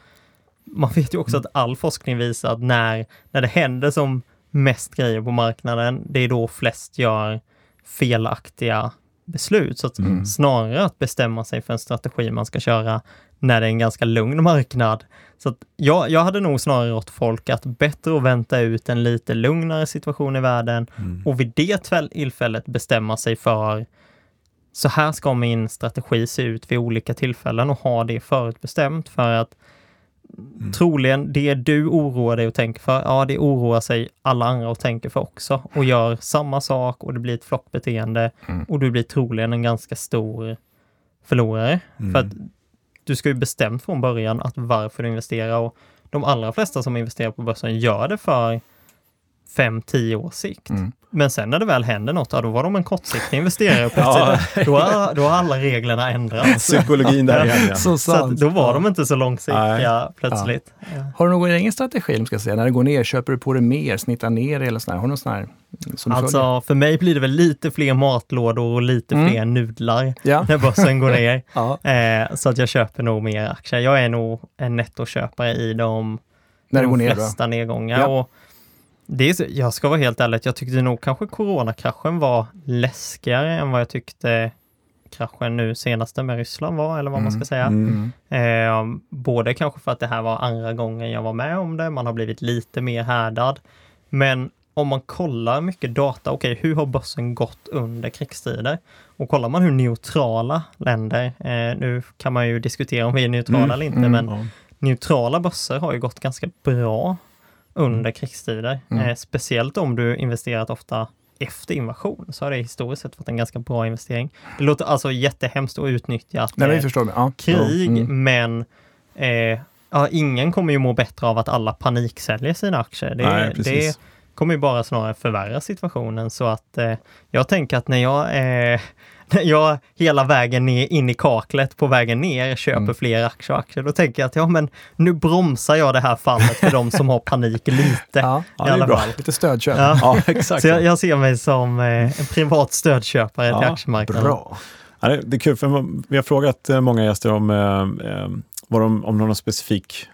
D: man vet ju också
C: Mm.
D: att all forskning visar att när, när det händer som mest grejer på marknaden, det är då flest gör felaktiga beslut. Så
C: Mm.
D: snarare att bestämma sig för en strategi man ska köra när det är en ganska lugn marknad. Så jag, jag hade nog snarare rått folk att bättre att vänta ut en lite lugnare situation i världen
A: Mm.
D: och vid det tillfället bestämma sig för så här ska min strategi se ut vid olika tillfällen och ha det förutbestämt för att
A: Mm.
D: troligen det du oroar dig och tänker för, ja det oroar sig alla andra och tänker för också och gör samma sak och det blir ett flockbeteende
C: Mm.
D: och du blir troligen en ganska stor förlorare.
A: Mm.
D: För att du ska ju bestämt från början att varför du investerar och de allra flesta som investerar på börsen gör det för 5-10 års sikt.
C: Mm.
D: Men sen när det väl händer något, ja, då var de en kortsiktig investerare plötsligt. då, har, då har alla reglerna ändrats.
A: Psykologin där igen. Ja.
C: Så
D: Så då var
C: Ja.
D: de inte så långsiktiga plötsligt. Ja.
C: Har du någon egen strategi, ska jag säga? När det går ner, köper du på det mer, snittar ner eller sådär? Har du någon sån här?
D: Alltså, för mig blir det väl lite fler matlådor och lite
C: Mm.
D: fler nudlar
C: Ja.
D: när börsen går ner.
C: ja.
D: Eh, så att jag köper nog mer aktier. Jag är nog en nettoköpare i de,
C: När
D: de
C: går ner
D: flesta nedgångar.
C: Ja.
D: Och det är, så- jag ska vara helt ärlig, jag tyckte nog kanske coronakraschen var läskigare än vad jag tyckte kraschen nu senaste med Ryssland var, eller vad man ska
C: Mm.
D: säga.
A: Mm.
C: Mm.
D: Eh, både kanske för att det här var andra gången jag var med om det, man har blivit lite mer härdad. Men om man kollar mycket data, okej, hur har börsen gått under krigstider? Och kollar man hur neutrala länder, eh, nu kan man ju diskutera om vi är neutrala
A: Mm,
D: eller inte,
C: mm.
D: men
A: Ja.
D: neutrala börser har ju gått ganska bra under krigstider.
C: Mm.
D: Eh, speciellt om du investerat ofta efter invasion, så har det historiskt sett varit en ganska bra investering. Det låter alltså jättehemskt att utnyttja att
C: Nej,
D: är
C: förstår. mig. Ja.
D: krig,
C: Mm.
D: men eh, ja, ingen kommer ju må bättre av att alla paniksäljer sina aktier. Det,
A: Nej,
D: det kommer ju bara snarare förvärra situationen. Så att eh, jag tänker att när jag, eh, när jag hela vägen ner, in i kaklet på vägen ner köper
C: Mm.
D: fler aktier och aktier, då tänker jag att ja, men nu bromsar jag det här fallet för de som har panik lite.
C: Ja.
A: Ja,
D: i alla fall.
C: Lite stödköp.
D: Ja.
A: Ja, exakt.
D: Så jag, jag ser mig som eh, en privat stödköpare till
A: Ja,
D: aktiemarknaden.
C: Bra.
A: Ja, det, det är kul, för vi har frågat eh, många gäster om, eh, eh, vad de, om någon specifik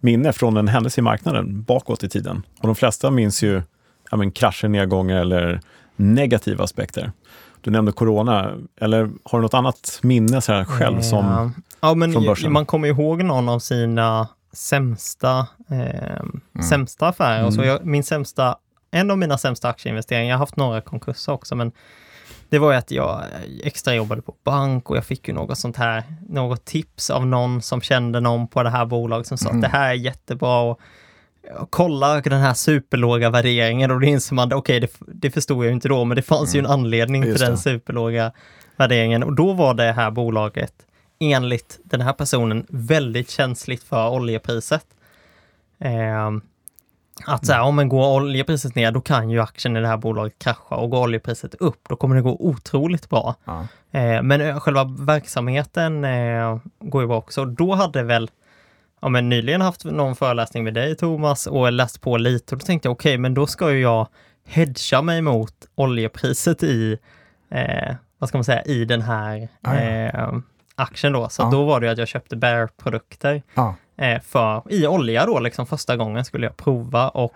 A: minne från en händelse i marknaden bakåt i tiden. Och de flesta minns ju ja, men krascher, nedgångar eller negativa aspekter. Du nämnde corona, eller har du något annat minne så här själv som...
D: Ja, ja men
A: från börsen?
D: man kommer ihåg någon av sina sämsta, eh, sämsta affärer. Och så
A: Mm.
D: jag, min sämsta, en av mina sämsta aktieinvesteringar, jag har haft några konkurser också, men det var ju att jag extra jobbade på bank och jag fick ju något sånt här, något tips av någon som kände någon på det här bolaget som sa
C: Mm.
D: att det här är jättebra. Och kolla den här superlåga värderingen och då inser man, okej, det, det förstod jag ju inte då, men det fanns ju en anledning
C: Just
D: till den superlåga värderingen. Och då var det här bolaget, enligt den här personen, väldigt känsligt för oljepriset. Ehm, att så här, om man går oljepriset ner, då kan ju aktien i det här bolaget krascha och går oljepriset upp, då kommer det gå otroligt bra.
C: Ja.
D: Eh, men eh, själva verksamheten eh, går ju bra också. Då hade väl, ja men nyligen haft någon föreläsning med dig Thomas och läst på lite och då tänkte jag okej, men då ska ju jag hedga mig mot oljepriset i, eh, vad ska man säga, i den här
C: Ah,
D: eh, aktien då. Så
C: Ja.
D: då var det ju att jag köpte Bear-produkter
C: Ja.
D: eh, för, i olja då, liksom första gången skulle jag prova och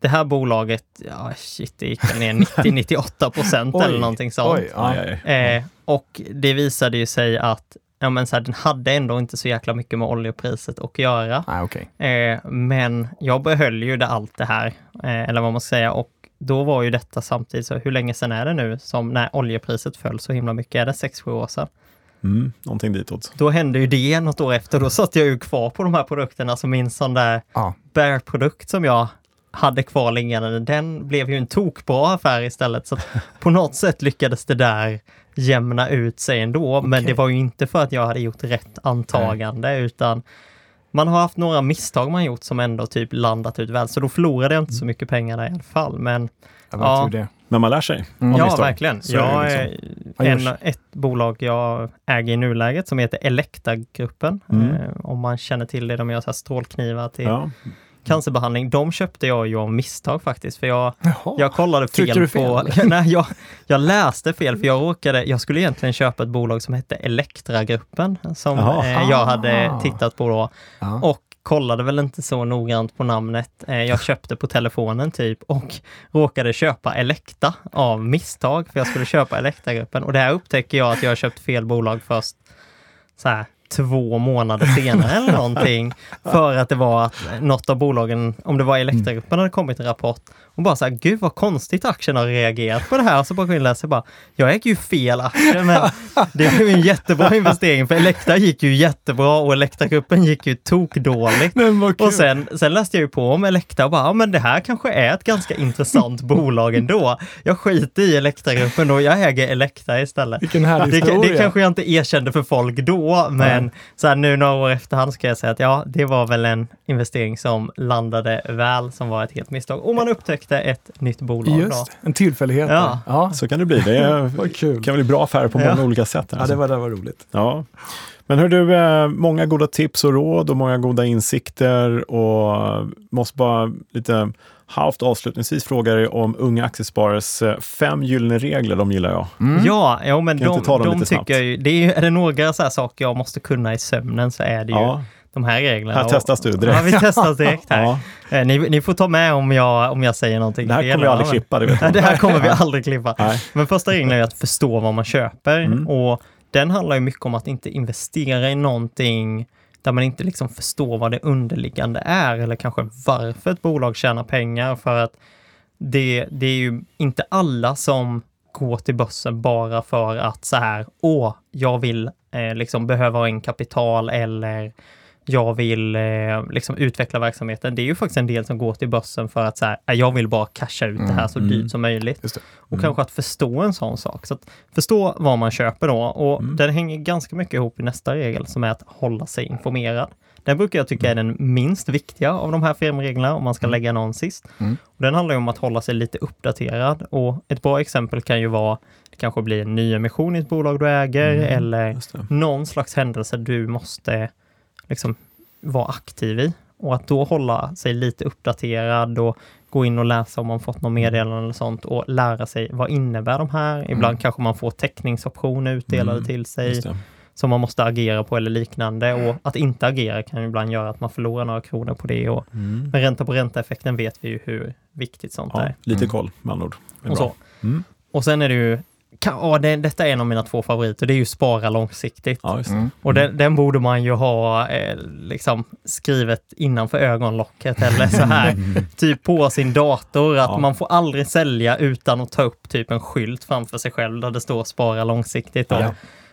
D: det här bolaget, ja shit, det gick ner 90-98 procent eller någonting sånt.
C: Oj,
A: aj, aj.
D: Eh, och det visade ju sig att ja, men så här, den hade ändå inte så jäkla mycket med oljepriset att göra.
C: Nej, okej.
D: Eh, men jag behöll ju det, allt det här, eh, eller vad man ska säga, och då var ju detta samtidigt, så hur länge sedan är det nu som när oljepriset föll så himla mycket? Är det 6-7 år sedan?
A: Mm, någonting ditåt.
D: Då hände ju det något år efter. Då satt jag ju kvar på de här produkterna som min sån där
C: Ja.
D: bärprodukt som jag hade kvar liggande. Den blev ju en tokbra affär istället. Så på något sätt lyckades det där jämna ut sig ändå. Men det var ju inte för att jag hade gjort rätt antagande utan man har haft några misstag man gjort som ändå typ landat ut väl. Så då förlorade jag inte så mycket pengar där i alla fall. Men Ja.
C: det.
A: Men man lär sig.
C: Mm.
D: ja,
A: misstag.
D: verkligen.
A: Så är
D: Jag,
A: liksom.
C: Vad
D: en,
C: görs?
D: ett bolag jag äger i nuläget som heter Elekta-gruppen.
A: Mm.
D: Eh, om man känner till det, de gör så här strålknivar till
A: Ja.
D: Cancerbehandling. De köpte jag ju av misstag faktiskt, för jag,
C: Jaha.
D: jag kollade fel,
C: fel,
D: på...
C: eller?
D: nej, jag, jag läste fel, för jag råkade... Jag skulle egentligen köpa ett bolag som hette Elektragruppen, som
A: Jaha.
D: eh, jag hade
C: Ah.
D: tittat på då.
C: Ja.
D: Och kollade väl inte så noggrant på namnet. Eh, Jag köpte på telefonen typ och råkade köpa Elekta av misstag, för jag skulle köpa Elekta-gruppen. Och det här upptäcker jag att jag har köpt fel bolag först så här två månader senare eller någonting. För att det var att något av bolagen, om det var Elektragruppen, hade kommit en rapport och bara så här, gud vad konstigt aktien har reagerat på det här. Så bara jag in och läser bara, jag äger ju fel aktie, men det blev en jättebra investering för Elekta gick ju jättebra och Elektragruppen gick ju tokdåligt. Och sen, sen läste jag ju på om Elekta och bara, ja men det här kanske är ett ganska intressant bolag ändå. Jag skiter i Elektragruppen och jag äger Elekta istället.
C: Vilken härlig
D: Det,
C: historia.
D: det kanske jag inte erkände för folk då, men så här, nu några år efterhand ska jag säga att ja, det var väl en investering som landade väl, som var ett helt misstag. Och man upptäckte ett nytt bolag. Då.
C: Just en tillfällighet.
D: Ja.
C: ja.
A: Så kan det bli. Det är, kan bli bra affärer på
D: Ja.
A: många olika sätt.
B: Ja,
A: Alltså.
B: det var, det var roligt.
A: Ja. Men hör du, eh, många goda tips och råd och många goda insikter och måste bara lite halvt avslutningsvis fråga dig om Unga Aktiesparares eh, fem gyllene regler, de gillar jag.
C: Mm.
D: Ja, ja, men
A: Kan
D: de, de tycker jag ju, det är, är det några så här saker jag måste kunna i sömnen så är det ju
A: Ja,
D: de här reglerna.
A: här testas du direkt.
D: Ja, vi testas direkt här.
A: Ja,
D: Eh, Ni, ni får ta med om jag, om jag säger någonting
A: det här
D: fel.
A: kommer jag aldrig
D: men-
A: klippa, det vet du.
D: det här kommer vi aldrig klippa.
A: Nej.
D: Men första regeln är att förstå vad man köper
A: Mm.
D: och den handlar ju mycket om att inte investera i någonting där man inte liksom förstår vad det underliggande är eller kanske varför ett bolag tjänar pengar för att det, det är ju inte alla som går till börsen bara för att så här, åh, jag vill eh, liksom behöva en kapital eller jag vill eh, liksom utveckla verksamheten. Det är ju faktiskt en del som går till börsen för att så här, "Nej, jag vill bara casha ut det här så
A: Mm.
D: dyrt som möjligt. Och kanske att förstå en sån sak. Så att förstå vad man köper då. Och
A: Mm.
D: den hänger ganska mycket ihop i nästa regel som är att hålla sig informerad. Den brukar jag tycka är den minst viktiga av de här fem reglerna om man ska lägga någon sist.
C: Mm.
D: Och den handlar ju om att hålla sig lite uppdaterad och ett bra exempel kan ju vara det kanske blir en nyemission i ett bolag du äger
A: Mm,
D: eller någon slags händelse du måste liksom vara aktiv i. Och att då hålla sig lite uppdaterad och gå in och läsa om man fått något meddelande eller sånt och lära sig vad innebär de här. Ibland kanske man får teckningsoptioner utdelade
A: Mm,
D: till sig som man måste agera på eller liknande. Och att inte agera kan ibland göra att man förlorar några kronor på det. Och
A: Mm.
D: med ränta på ränta-effekten vet vi ju hur viktigt sånt
A: Ja,
D: är.
A: lite
C: Mm.
A: koll med andra ord.
D: Och, så.
A: Mm.
D: och sen är det ju, kan, ja, det, detta är en av mina två favoriter, det är ju spara långsiktigt.
A: Ja, just det.
C: Mm.
D: Och den, den borde man ju ha eh, liksom skrivet innanför ögonlocket eller så här, typ på sin dator, att
A: Ja.
D: man får aldrig sälja utan att ta upp typ en skylt framför sig själv där det står spara långsiktigt. Då.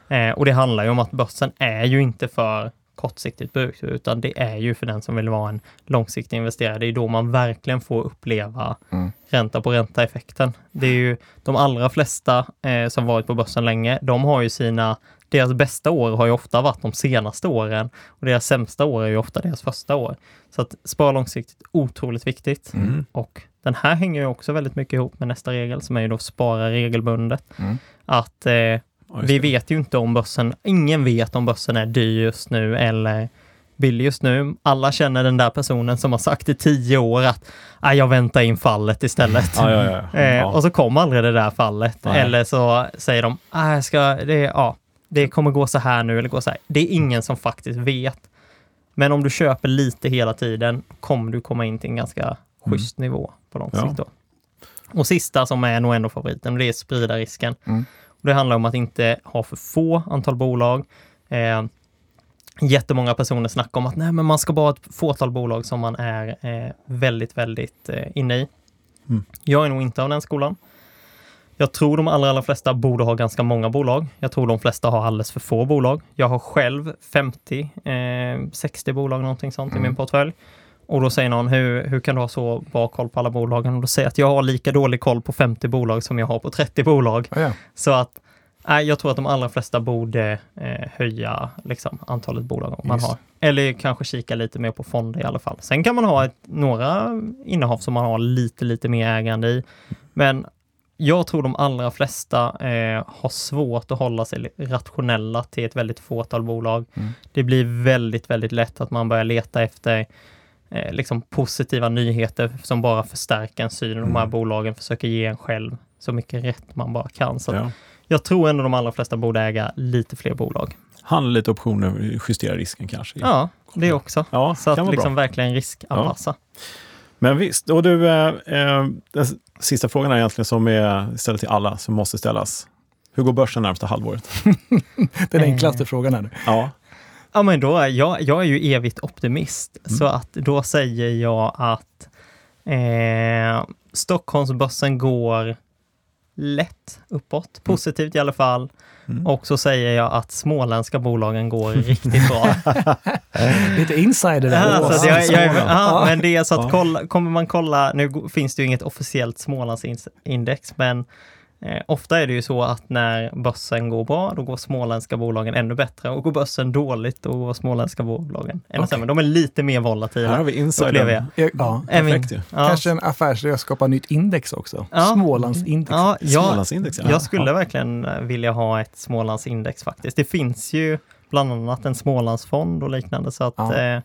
C: Ja.
D: Eh, och det handlar ju om att börsen är ju inte för kortsiktigt bruk, utan det är ju för den som vill vara en långsiktig investerare. Det är då man verkligen får uppleva
C: Mm.
D: ränta på ränta-effekten. Det är ju de allra flesta eh, som varit på börsen länge, de har ju sina deras bästa år har ju ofta varit de senaste åren och deras sämsta år är ju ofta deras första år. Så att spara långsiktigt, otroligt viktigt.
A: Mm.
D: Och den här hänger ju också väldigt mycket ihop med nästa regel som är ju då spara regelbundet.
C: Mm.
D: Att eh,
A: Ja,
D: vi vet ju inte om börsen, ingen vet om börsen är dyr just nu eller billig just nu. Alla känner den där personen som har sagt i tio år att "Ah, jag väntar in fallet istället.
A: Ja, ja.
D: Eh. Och så kom aldrig det där fallet. Eller så säger de, ah, jag ska, det, ja, det kommer gå så här nu eller gå så här. Det är ingen som faktiskt vet. Men om du köper lite hela tiden kommer du komma in till en ganska schysst nivå på lång sikt. Då. Och sista som är nog ändå favoriten, det är sprida risken.
C: Mm.
D: Det handlar om att inte ha för få antal bolag. Eh, jättemånga personer snackar om att nej, men man ska bara ha ett fåtal bolag som man är eh, väldigt, väldigt eh, inne i.
A: Mm.
D: Jag är nog inte av den skolan. Jag tror de allra, allra flesta borde ha ganska många bolag. Jag tror de flesta har alldeles för få bolag. Jag har själv 50, eh, 60 bolag någonting sånt i min portfölj. Och då säger någon, hur, hur kan du ha så bra koll på alla bolagen? Och då säger jag att jag har lika dålig koll på 50 bolag som jag har på 30 bolag.
B: Ja, ja.
D: Så att nej, jag tror att de allra flesta borde eh, höja liksom, antalet bolag man
B: Just.
D: har. Eller kanske kika lite mer på fonder i alla fall. Sen kan man ha ett, några innehav som man har lite, lite mer ägande i. Men jag tror de allra flesta eh, har svårt att hålla sig rationella till ett väldigt fåtal bolag.
B: Mm.
D: Det blir väldigt, väldigt lätt att man börjar leta efter eh, liksom positiva nyheter som bara förstärker en syn. De här
B: Mm.
D: bolagen försöker ge en själv så mycket rätt man bara kan. Så
A: Ja.
D: jag tror ändå de allra flesta borde äga lite fler bolag.
A: Handla lite optioner, justera risken kanske.
D: Ja, det också.
A: ja
D: Så att liksom
A: bra.
D: verkligen riskanpassa.
A: Men visst, och du, eh, eh, den sista frågan är egentligen som är ställd till alla, som måste ställas. Hur går börsen närmsta halvåret?
B: Den
D: Eh.
B: enklaste frågan här nu.
A: Ja,
D: Ja, men då är jag, jag är ju evigt optimist,
A: Mm.
D: så att då säger jag att eh, Stockholmsbörsen går lätt uppåt, positivt i alla fall.
A: Mm.
D: Och så säger jag att småländska bolagen går riktigt bra.
B: Lite insider där.
D: Ja,
B: Åh,
D: så att jag, jag, ja, men det är så att kolla, kommer man kolla, nu finns det ju inget officiellt Smålandsindex, men eh, ofta är det ju så att när börsen går bra, då går småländska bolagen ännu bättre och går börsen dåligt, då går småländska bolagen ännu
B: Okej.
D: sämre. De är lite mer
A: här har
D: volatila.
A: vi
D: upplever jag.
A: insider.
B: Ja,
A: Perfekt.
D: Ja.
B: Kanske en affärsidé att skapa nytt index också.
D: Ja.
B: Smålandsindex.
D: Ja, jag,
A: Smålandsindex, ja.
D: jag skulle
A: Ja.
D: verkligen vilja ha ett Smålandsindex faktiskt. Det finns ju bland annat en Smålandsfond och liknande så att
B: Ja.
D: eh,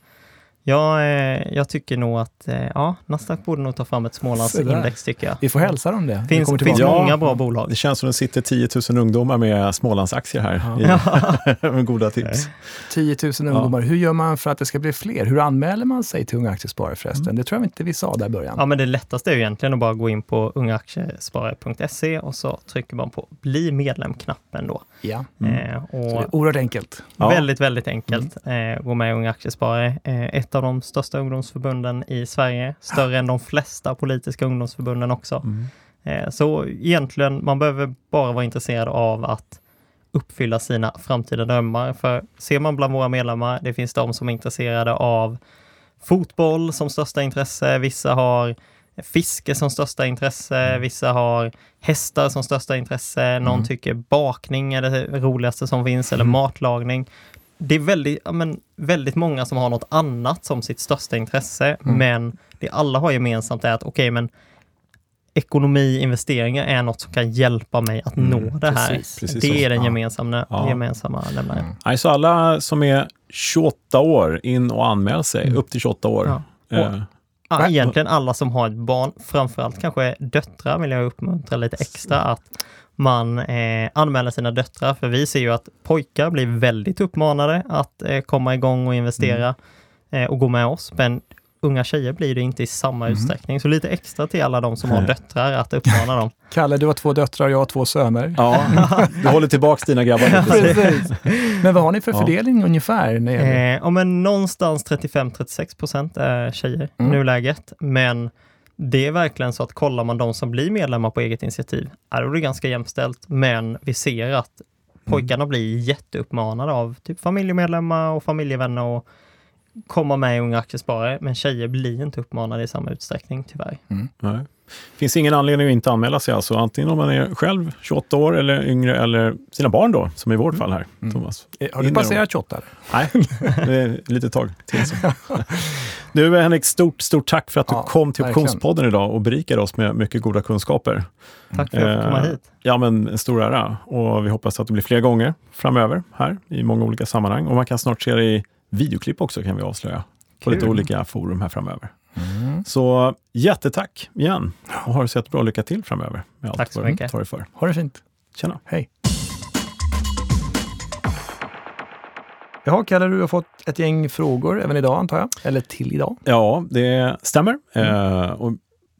D: jag, eh, jag tycker nog att eh, ja, Nasdaq borde nog ta fram ett Smålandsindex tycker jag.
B: Vi får hälsa dem det.
D: Finns,
B: kommer
D: finns.
A: Ja.
D: många bra bolag.
A: Det känns som det sitter 10 000 ungdomar med Smålandsaktier här.
B: Ja.
A: I, med goda tips.
B: 10 000 ungdomar. Hur gör man för att det ska bli fler? Hur anmäler man sig till Unga Aktiesparare förresten?
A: Mm.
B: Det tror jag inte vi sa där i början.
D: Ja, men det lättaste är ju egentligen att bara gå in på ungaaktiesparare.se och så trycker man på bli medlem-knappen då.
B: Ja.
A: Mm.
D: Eh,
B: Så det
D: och
B: är oerhört enkelt.
A: Ja.
D: Väldigt, väldigt enkelt. Eh, gå med i Unga Aktiesparare. Eh, ett av de största ungdomsförbunden i Sverige. Större än de flesta politiska ungdomsförbunden också.
A: Mm.
D: Eh, så egentligen, man behöver bara vara intresserad av att uppfylla sina framtida drömmar. För ser man bland våra medlemmar, det finns de som är intresserade av fotboll som största intresse. Vissa har fiske som största intresse. Vissa har hästar som största intresse. Någon
B: Mm.
D: tycker bakning är det roligaste som finns eller
A: Mm.
D: matlagning. Det är väldigt, ja, men, väldigt många som har något annat som sitt största intresse,
B: Mm.
D: men det alla har gemensamt är att okej, men ekonomi, investeringar är något som kan hjälpa mig att
A: Mm,
D: nå det här.
B: precis,
A: precis
D: det
A: så.
D: är den gemensamma,
A: Ja.
D: gemensamma nämnaren.
B: Mm.
A: Nej, så alla som är 28 år, in och anmäl sig.
B: Mm.
A: Upp till 28 år.
D: Ja.
A: Eh,
D: Ja, egentligen alla som har ett barn, framförallt kanske döttrar vill jag uppmuntra lite extra att man eh, anmäler sina döttrar, för vi ser ju att pojkar blir väldigt uppmanade att eh, komma igång och investera eh, och gå med oss, men unga tjejer blir det inte i samma
B: Mm.
D: utsträckning. Så lite extra till alla de som har döttrar att uppmana dem.
B: Kalle, du har två döttrar, jag har två söner.
A: ja, du håller tillbaka dina grabbar lite.
B: Precis. Men vad har ni för
A: Ja.
B: fördelning ungefär? När
D: Eh, ja, men någonstans 35-36 procent är tjejer i
B: Mm.
D: nuläget, men det är verkligen så att kollar man de som blir medlemmar på eget initiativ, är det ganska jämställt, men vi ser att pojkarna blir jätteuppmanade av typ familjemedlemmar och familjevänner och komma med i Unga Aktiesparare, men tjejer blir inte uppmanade i samma utsträckning tyvärr.
A: Nej. Finns ingen anledning att inte anmäla sig alltså. Antingen om man är själv 28 år eller yngre eller sina barn då, som i vårt fall här,
B: Mm.
A: Thomas.
B: Eh, Har du passerat 28? eller?
A: Nej, det är lite tag till. Så. Du Henrik, stort, stort tack för att du
B: Ja,
A: kom till. Optionspodden idag och berikade oss med mycket goda kunskaper.
D: Tack för att jag fick komma
A: Eh,
D: hit.
A: Ja, men en stor ära. Och vi hoppas att det blir fler gånger framöver här i många olika sammanhang. Och man kan snart se det i videoklipp också kan vi avslöja. På lite
D: Kul.
A: olika forum här framöver.
B: Mm.
A: Så jättetack igen och ha det så jättebra. Lycka till framöver med allt
D: Tack så mycket.
A: tar dig för.
B: Ha det fint.
A: Tjena!
B: Hej. Jaha, Kalle, du har fått ett gäng frågor även idag antar jag? Eller till idag?
A: Ja, det stämmer.
B: Mm.
A: Eh, och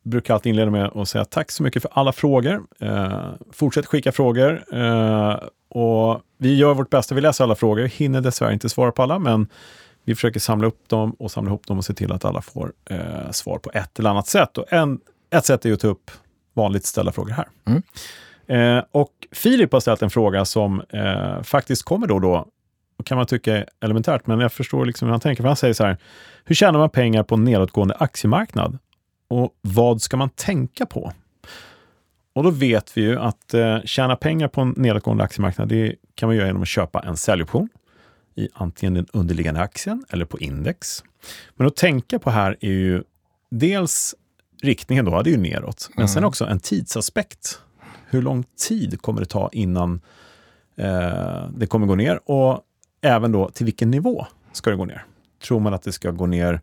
A: brukar alltid inleda med att säga tack så mycket för alla frågor. Eh, fortsätt skicka frågor. Eh, och vi gör vårt bästa. Vi läser alla frågor. Hinner dessvärre inte svara på alla, men vi försöker samla upp dem och samla ihop dem och se till att alla får eh, svar på ett eller annat sätt. Och en ett sätt är att ta upp vanligt ställda frågor här.
C: Mm.
A: Eh, och Filip har ställt en fråga som eh, faktiskt kommer då och då, och kan man tycka är elementärt, men jag förstår liksom hur han tänker. För han säger så här, hur tjänar man pengar på en nedåtgående aktiemarknad? Och vad ska man tänka på? Och då vet vi ju att eh, tjäna pengar på en nedåtgående aktiemarknad, det kan man göra genom att köpa en säljoption i antingen den underliggande aktien eller på index. Men att tänka på här är ju dels riktningen då, det är ju neråt, men sen också en tidsaspekt. Hur lång tid kommer det ta innan eh, det kommer gå ner? Och även då till vilken nivå ska det gå ner? Tror man att det ska gå ner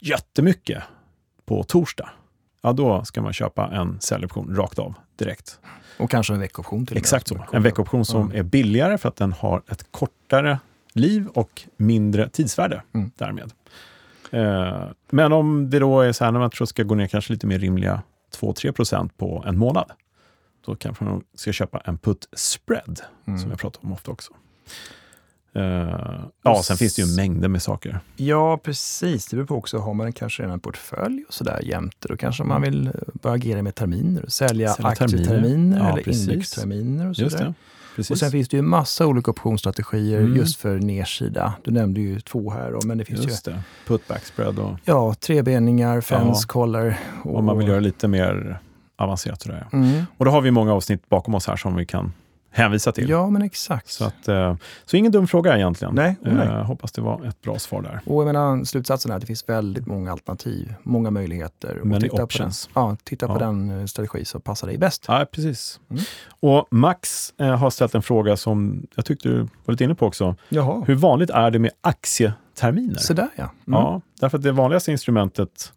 A: jättemycket på torsdag? Ja, då ska man köpa en säljoption rakt av direkt.
C: Och kanske en veckoption till.
A: Exakt så. En veckoption som är billigare för att den har ett kortare liv och mindre tidsvärde
C: Mm.
A: därmed. Eh, men om det då är så här när man tror ska gå ner kanske lite mer rimliga 2-3 procent på en månad, då kanske man ska köpa en put spread,
C: Mm.
A: som jag pratar om ofta också. Eh, ja, sen finns det ju mängder med saker.
B: Ja, precis. Det beror på också, har man kanske redan en portfölj och sådär jämte, då kanske man vill eh, börja agera med terminer sälja,
A: Sälja terminer.
B: aktieterminer
A: Ja,
B: eller
A: precis.
B: indexterminer och sådär.
A: Precis.
B: Och sen finns det ju massa olika optionsstrategier
A: Mm.
B: just för nedsida. Du nämnde ju två här då, men det finns
A: Just
B: ju
A: det. Put-back spread och
B: ja, trebeningar, fence
A: Ja.
B: collar. Och,
A: om man vill göra lite mer avancerat. Sådär.
B: Mm.
A: Och då har vi många avsnitt bakom oss här som vi kan hänvisa till.
B: Ja, men exakt.
A: Så, att, eh, så ingen dum fråga egentligen.
B: Nej, oh, nej.
A: Eh, hoppas det var ett bra svar där.
B: Och jag menar, slutsatsen är att det finns väldigt många alternativ, många möjligheter.
A: Many
B: titta
A: options.
B: På den, ja, titta på
A: Ja.
B: den eh, strategi som passar dig bäst.
A: Ja, precis.
B: Mm.
A: Och Max eh, har ställt en fråga som jag tyckte du var lite inne på också.
B: Jaha,
A: Hur vanligt är det med aktieterminer?
B: sådär ja. Mm.
A: Ja, därför att det vanligaste instrumentet,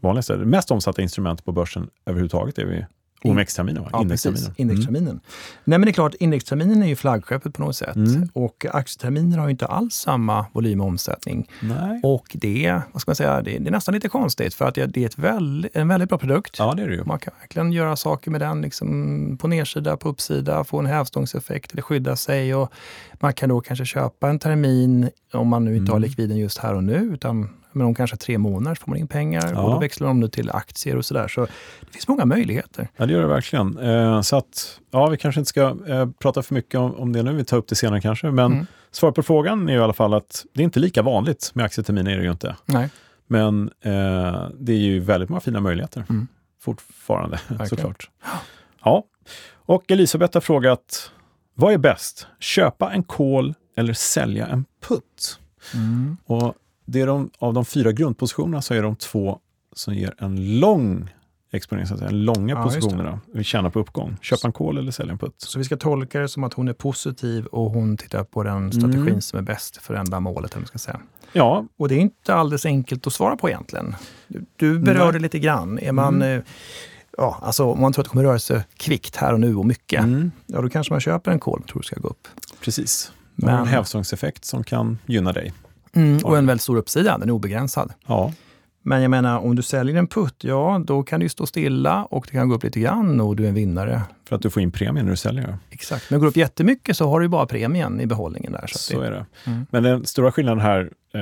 A: vanligaste, det mest omsatta instrumentet på börsen överhuvudtaget är vi OMX-terminen?
B: Ja,
A: indexterminen.
B: precis. Indexterminen. Nej, men det är klart, indexterminen är ju flaggskeppet på något sätt.
A: Mm.
B: Och aktieterminer har ju inte alls samma volym och omsättning.
A: Mm. Nej.
B: Och det, vad ska man säga, det, det är nästan lite konstigt för att det är ett väl, en väldigt bra produkt.
A: Ja, det är det ju.
B: Man kan verkligen göra saker med den liksom på nedsida, på uppsida, få en hävstångseffekt eller skydda sig. Och man kan då kanske köpa en termin om man nu inte har
A: Mm.
B: likviden just här och nu, utan men om kanske tre månader får man in pengar
A: Ja.
B: och då växlar de nu till aktier och sådär. Så det finns många möjligheter.
A: Ja, det gör det verkligen. Eh, så att, ja, vi kanske inte ska eh, prata för mycket om, om det nu, vi tar upp det senare kanske. Men
B: Mm.
A: svaret på frågan är i alla fall att det är inte lika vanligt med aktieterminer, är det ju inte.
B: Nej.
A: Men eh, det är ju väldigt många fina möjligheter
B: Mm.
A: fortfarande,
B: Verkligen.
A: såklart. Ja, och Elisabeth har frågat, vad är bäst? Köpa en call eller sälja en put?
B: Mm.
A: Och det är de, av de fyra grundpositionerna så är de två som ger en lång exponering, så att säga, långa
B: Ja,
A: positionerna. Vi tjänar på uppgång. Köpa en call eller sälja en put.
B: Så vi ska tolka det som att hon är positiv och hon tittar på den strategin
A: Mm.
B: som är bäst för ändamålet. Eller man ska säga.
A: Ja,
B: Och det är inte alldeles enkelt att svara på egentligen. Du, berörde
A: Nej.
B: lite grann. Är man,
A: Mm.
B: eh, ja, alltså, om man tror att det kommer röra sig kvickt här och nu och mycket,
A: mm,
B: ja, då kanske man köper en kol och tror det ska gå upp.
A: precis. Har en
B: Men,
A: hävstångseffekt som kan gynna dig.
B: Mm, och en väldigt stor uppsida, den är obegränsad.
A: Ja,
B: Men jag menar, om du säljer en putt, ja, då kan det ju stå stilla och det kan gå upp lite grann och du är en vinnare.
A: för att du får in premien när du säljer.
B: Exakt. Men går det upp jättemycket så har du bara premien i behållningen där. Så,
A: Så
B: det,
A: är det.
B: Mm.
A: Men den stora skillnaden här, eh,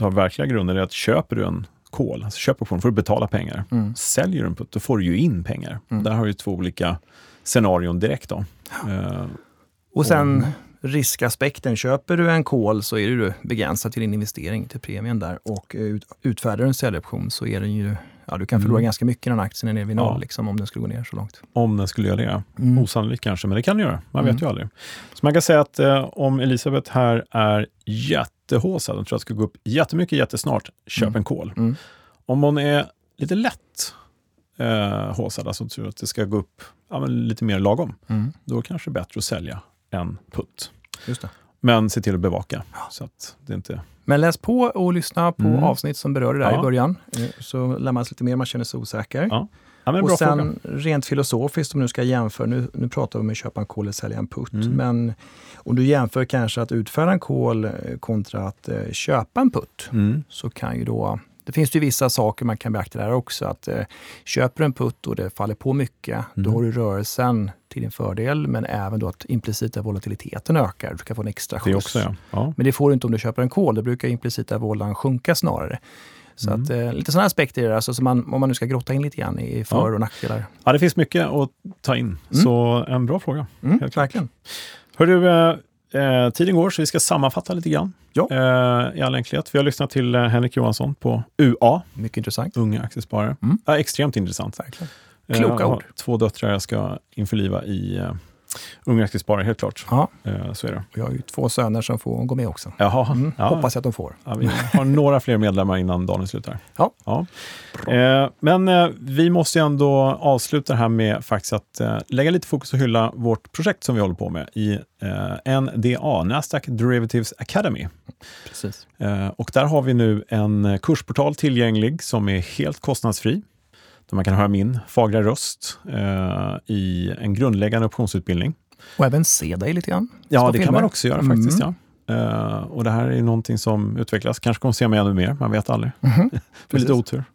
A: har verkliga grunder, är att köper du en kol, alltså köpoption, får du betala pengar.
B: Mm.
A: Säljer du en putt, då får du ju in pengar.
B: Mm.
A: Där har du två olika scenarion direkt. Då. Eh,
B: Och sen
A: Och-
B: riskaspekten. Köper du en kol så är du begränsad till din investering, till premien där. Och eh, ut, utfärdar du en säljoption så är den ju, ja du kan förlora
A: Mm.
B: ganska mycket när aktien är nere vid noll,
A: Ja.
B: liksom, om den skulle gå ner så långt.
A: om den skulle göra det.
B: Mm.
A: Osannolikt kanske, men det kan den göra. Man
B: Mm.
A: vet ju aldrig. Så man kan säga att eh, om Elisabeth här är jättehåsad, hon tror att det ska gå upp jättemycket jättesnart, köp
B: Mm.
A: en kol.
B: Mm.
A: Om hon är lite lätt eh, håsad, alltså tror att det ska gå upp ja, lite mer lagom,
B: Mm.
A: då kanske det är bättre att sälja en putt.
B: Just det.
A: Men se till att bevaka så att det inte...
B: Men läs på och lyssna på
A: Mm.
B: avsnitt som berör det där
A: Ja.
B: i början. Eh, Så lär man sig lite mer, man känner sig osäker.
A: Ja. Ja,
B: och
A: fråga.
B: sen rent filosofiskt, om du ska jämföra, nu, nu pratar vi om att köpa en kol eller sälja en putt,
A: Mm.
B: men om du jämför kanske att utföra en kol eh, kontra att eh, köpa en putt,
A: Mm.
B: så kan ju då det finns ju vissa saker man kan beakta där också. Att eh, Köper du en putt och det faller på mycket, då
A: Mm.
B: har du rörelsen till din fördel, men även då att implicita volatiliteten ökar. Du ska få en extra skjuts.
A: Det också, ja. ja.
B: Men det får du inte om du köper en kol. Då brukar implicita volan sjunka snarare. Så
A: Mm.
B: att, eh, lite sådana aspekter är det, alltså, som man, om man nu ska grotta in lite grann i för
A: Ja.
B: och nackdelar.
A: Ja, det finns mycket att ta in.
B: Mm.
A: Så en bra fråga.
B: Mm, verkligen.
A: Hörru, eh, eh, tiden går så vi ska sammanfatta lite grann.
B: Ja.
A: Eh, I all enkelhet. Vi har lyssnat till eh, Henrik Johansson på UA,
B: Mycket intressant.
A: Unga Aktiesparare.
B: Mm.
A: Ja, extremt intressant.
B: Verkligen.
A: Eh,
B: Kloka
A: har
B: ord.
A: Två döttrar jag ska införliva i Unga Aktiesparare, helt klart.
B: Ja,
A: Eh, så är det.
B: jag har ju två söner som får gå med också.
A: Jaha,
B: Mm,
A: ja.
B: Hoppas jag att de får.
A: Ja, vi har några fler medlemmar innan dagen är slut här.
B: Ja.
A: Eh, men eh, vi måste ju ändå avsluta det här med faktiskt att eh, lägga lite fokus och hylla vårt projekt som vi håller på med i NDA, Nasdaq Derivatives Academy.
B: Precis.
A: Och där har vi nu en kursportal tillgänglig som är helt kostnadsfri. Där man kan höra min fagra röst eh, i en grundläggande optionsutbildning.
B: Och även se dig lite grann.
A: Ja, det kan
B: filmer.
A: man också göra faktiskt.
B: Mm.
A: Ja. Eh, och det här är någonting som utvecklas. Kanske kommer se mig ännu mer, man vet aldrig.
B: Mhm.
A: Med lite otur.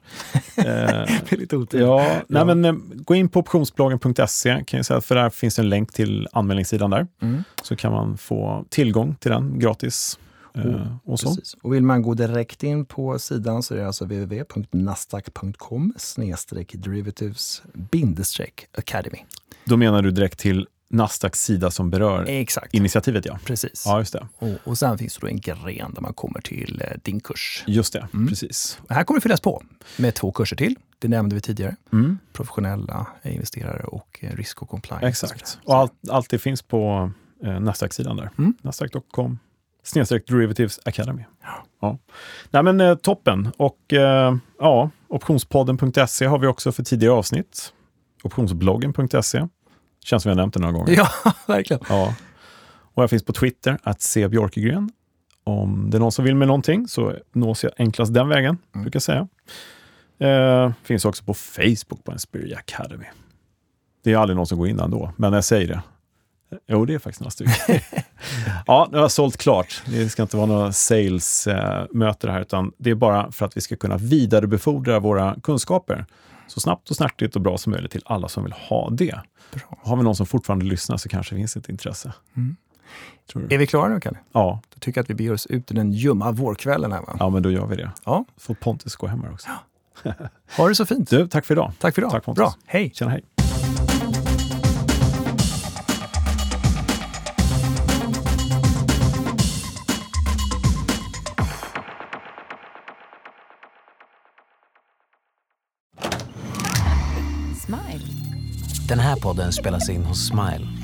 A: Eh,
B: Det är lite otur.
A: ja, nej,
B: Ja.
A: men, eh, gå in på optionsbloggen.se, kan jag säga, för där finns en länk till anmälningssidan där.
B: Mm.
A: Så kan man få tillgång till den gratis. Eh,
B: Oh,
A: och så.
B: Precis. Och vill man gå direkt in på sidan så är det alltså www.nasdaq.com derivatives academy.
A: Då menar du direkt till Nasdaqs sida som berör
B: Exakt.
A: initiativet, ja.
B: Precis.
A: Ja, just det.
B: Och, och sen finns det en gren där man kommer till eh, din kurs.
A: Just det,
B: Mm.
A: precis.
B: Och här kommer det fyllas på med två kurser till. Det nämnde vi tidigare.
A: Mm,
B: Professionella investerare och eh, risk och compliance.
A: exakt. Och allt, allt det finns på eh, Nasdaq-sidan där.
B: Mm.
A: Nasdaq.com snedstreck Derivatives Academy. Ja. Nej, men, eh, toppen. Och eh, ja, optionspodden.se har vi också för tidigare avsnitt. Optionsbloggen.se. Känns som jag nämnt det några gånger.
B: Ja, verkligen.
A: Ja. Och jag finns på Twitter, att se Björkegren. Om det är någon som vill med någonting så nås jag enklast den vägen,
B: Mm.
A: brukar jag säga. Eh, finns också på Facebook på Inspiri Academy. Det är aldrig någon som går in ändå, men jag säger det. Jo, det är faktiskt några stycken. ja, nu har jag sålt klart. Det ska inte vara några sales-möte här, utan det är bara för att vi ska kunna vidarebefordra våra kunskaper så snabbt och snärtigt och bra som möjligt till alla som vill ha det.
B: Bra.
A: Har vi någon som fortfarande lyssnar så kanske det finns ett intresse.
B: Mm.
A: Tror du?
B: Är vi klara nu, Kalle?
A: Ja,
B: Då tycker jag att vi beger oss ut i den ljumma vårkvällen. Här, va?
A: ja, men då gör vi det.
B: Ja.
A: Får Pontus gå hem här också.
B: Ha det så fint.
A: Du, tack för idag.
B: Tack för idag.
A: Tack, Pontus.
B: Bra. Hej.
A: Tjena, hej.
E: Den här podden spelas in hos Smile.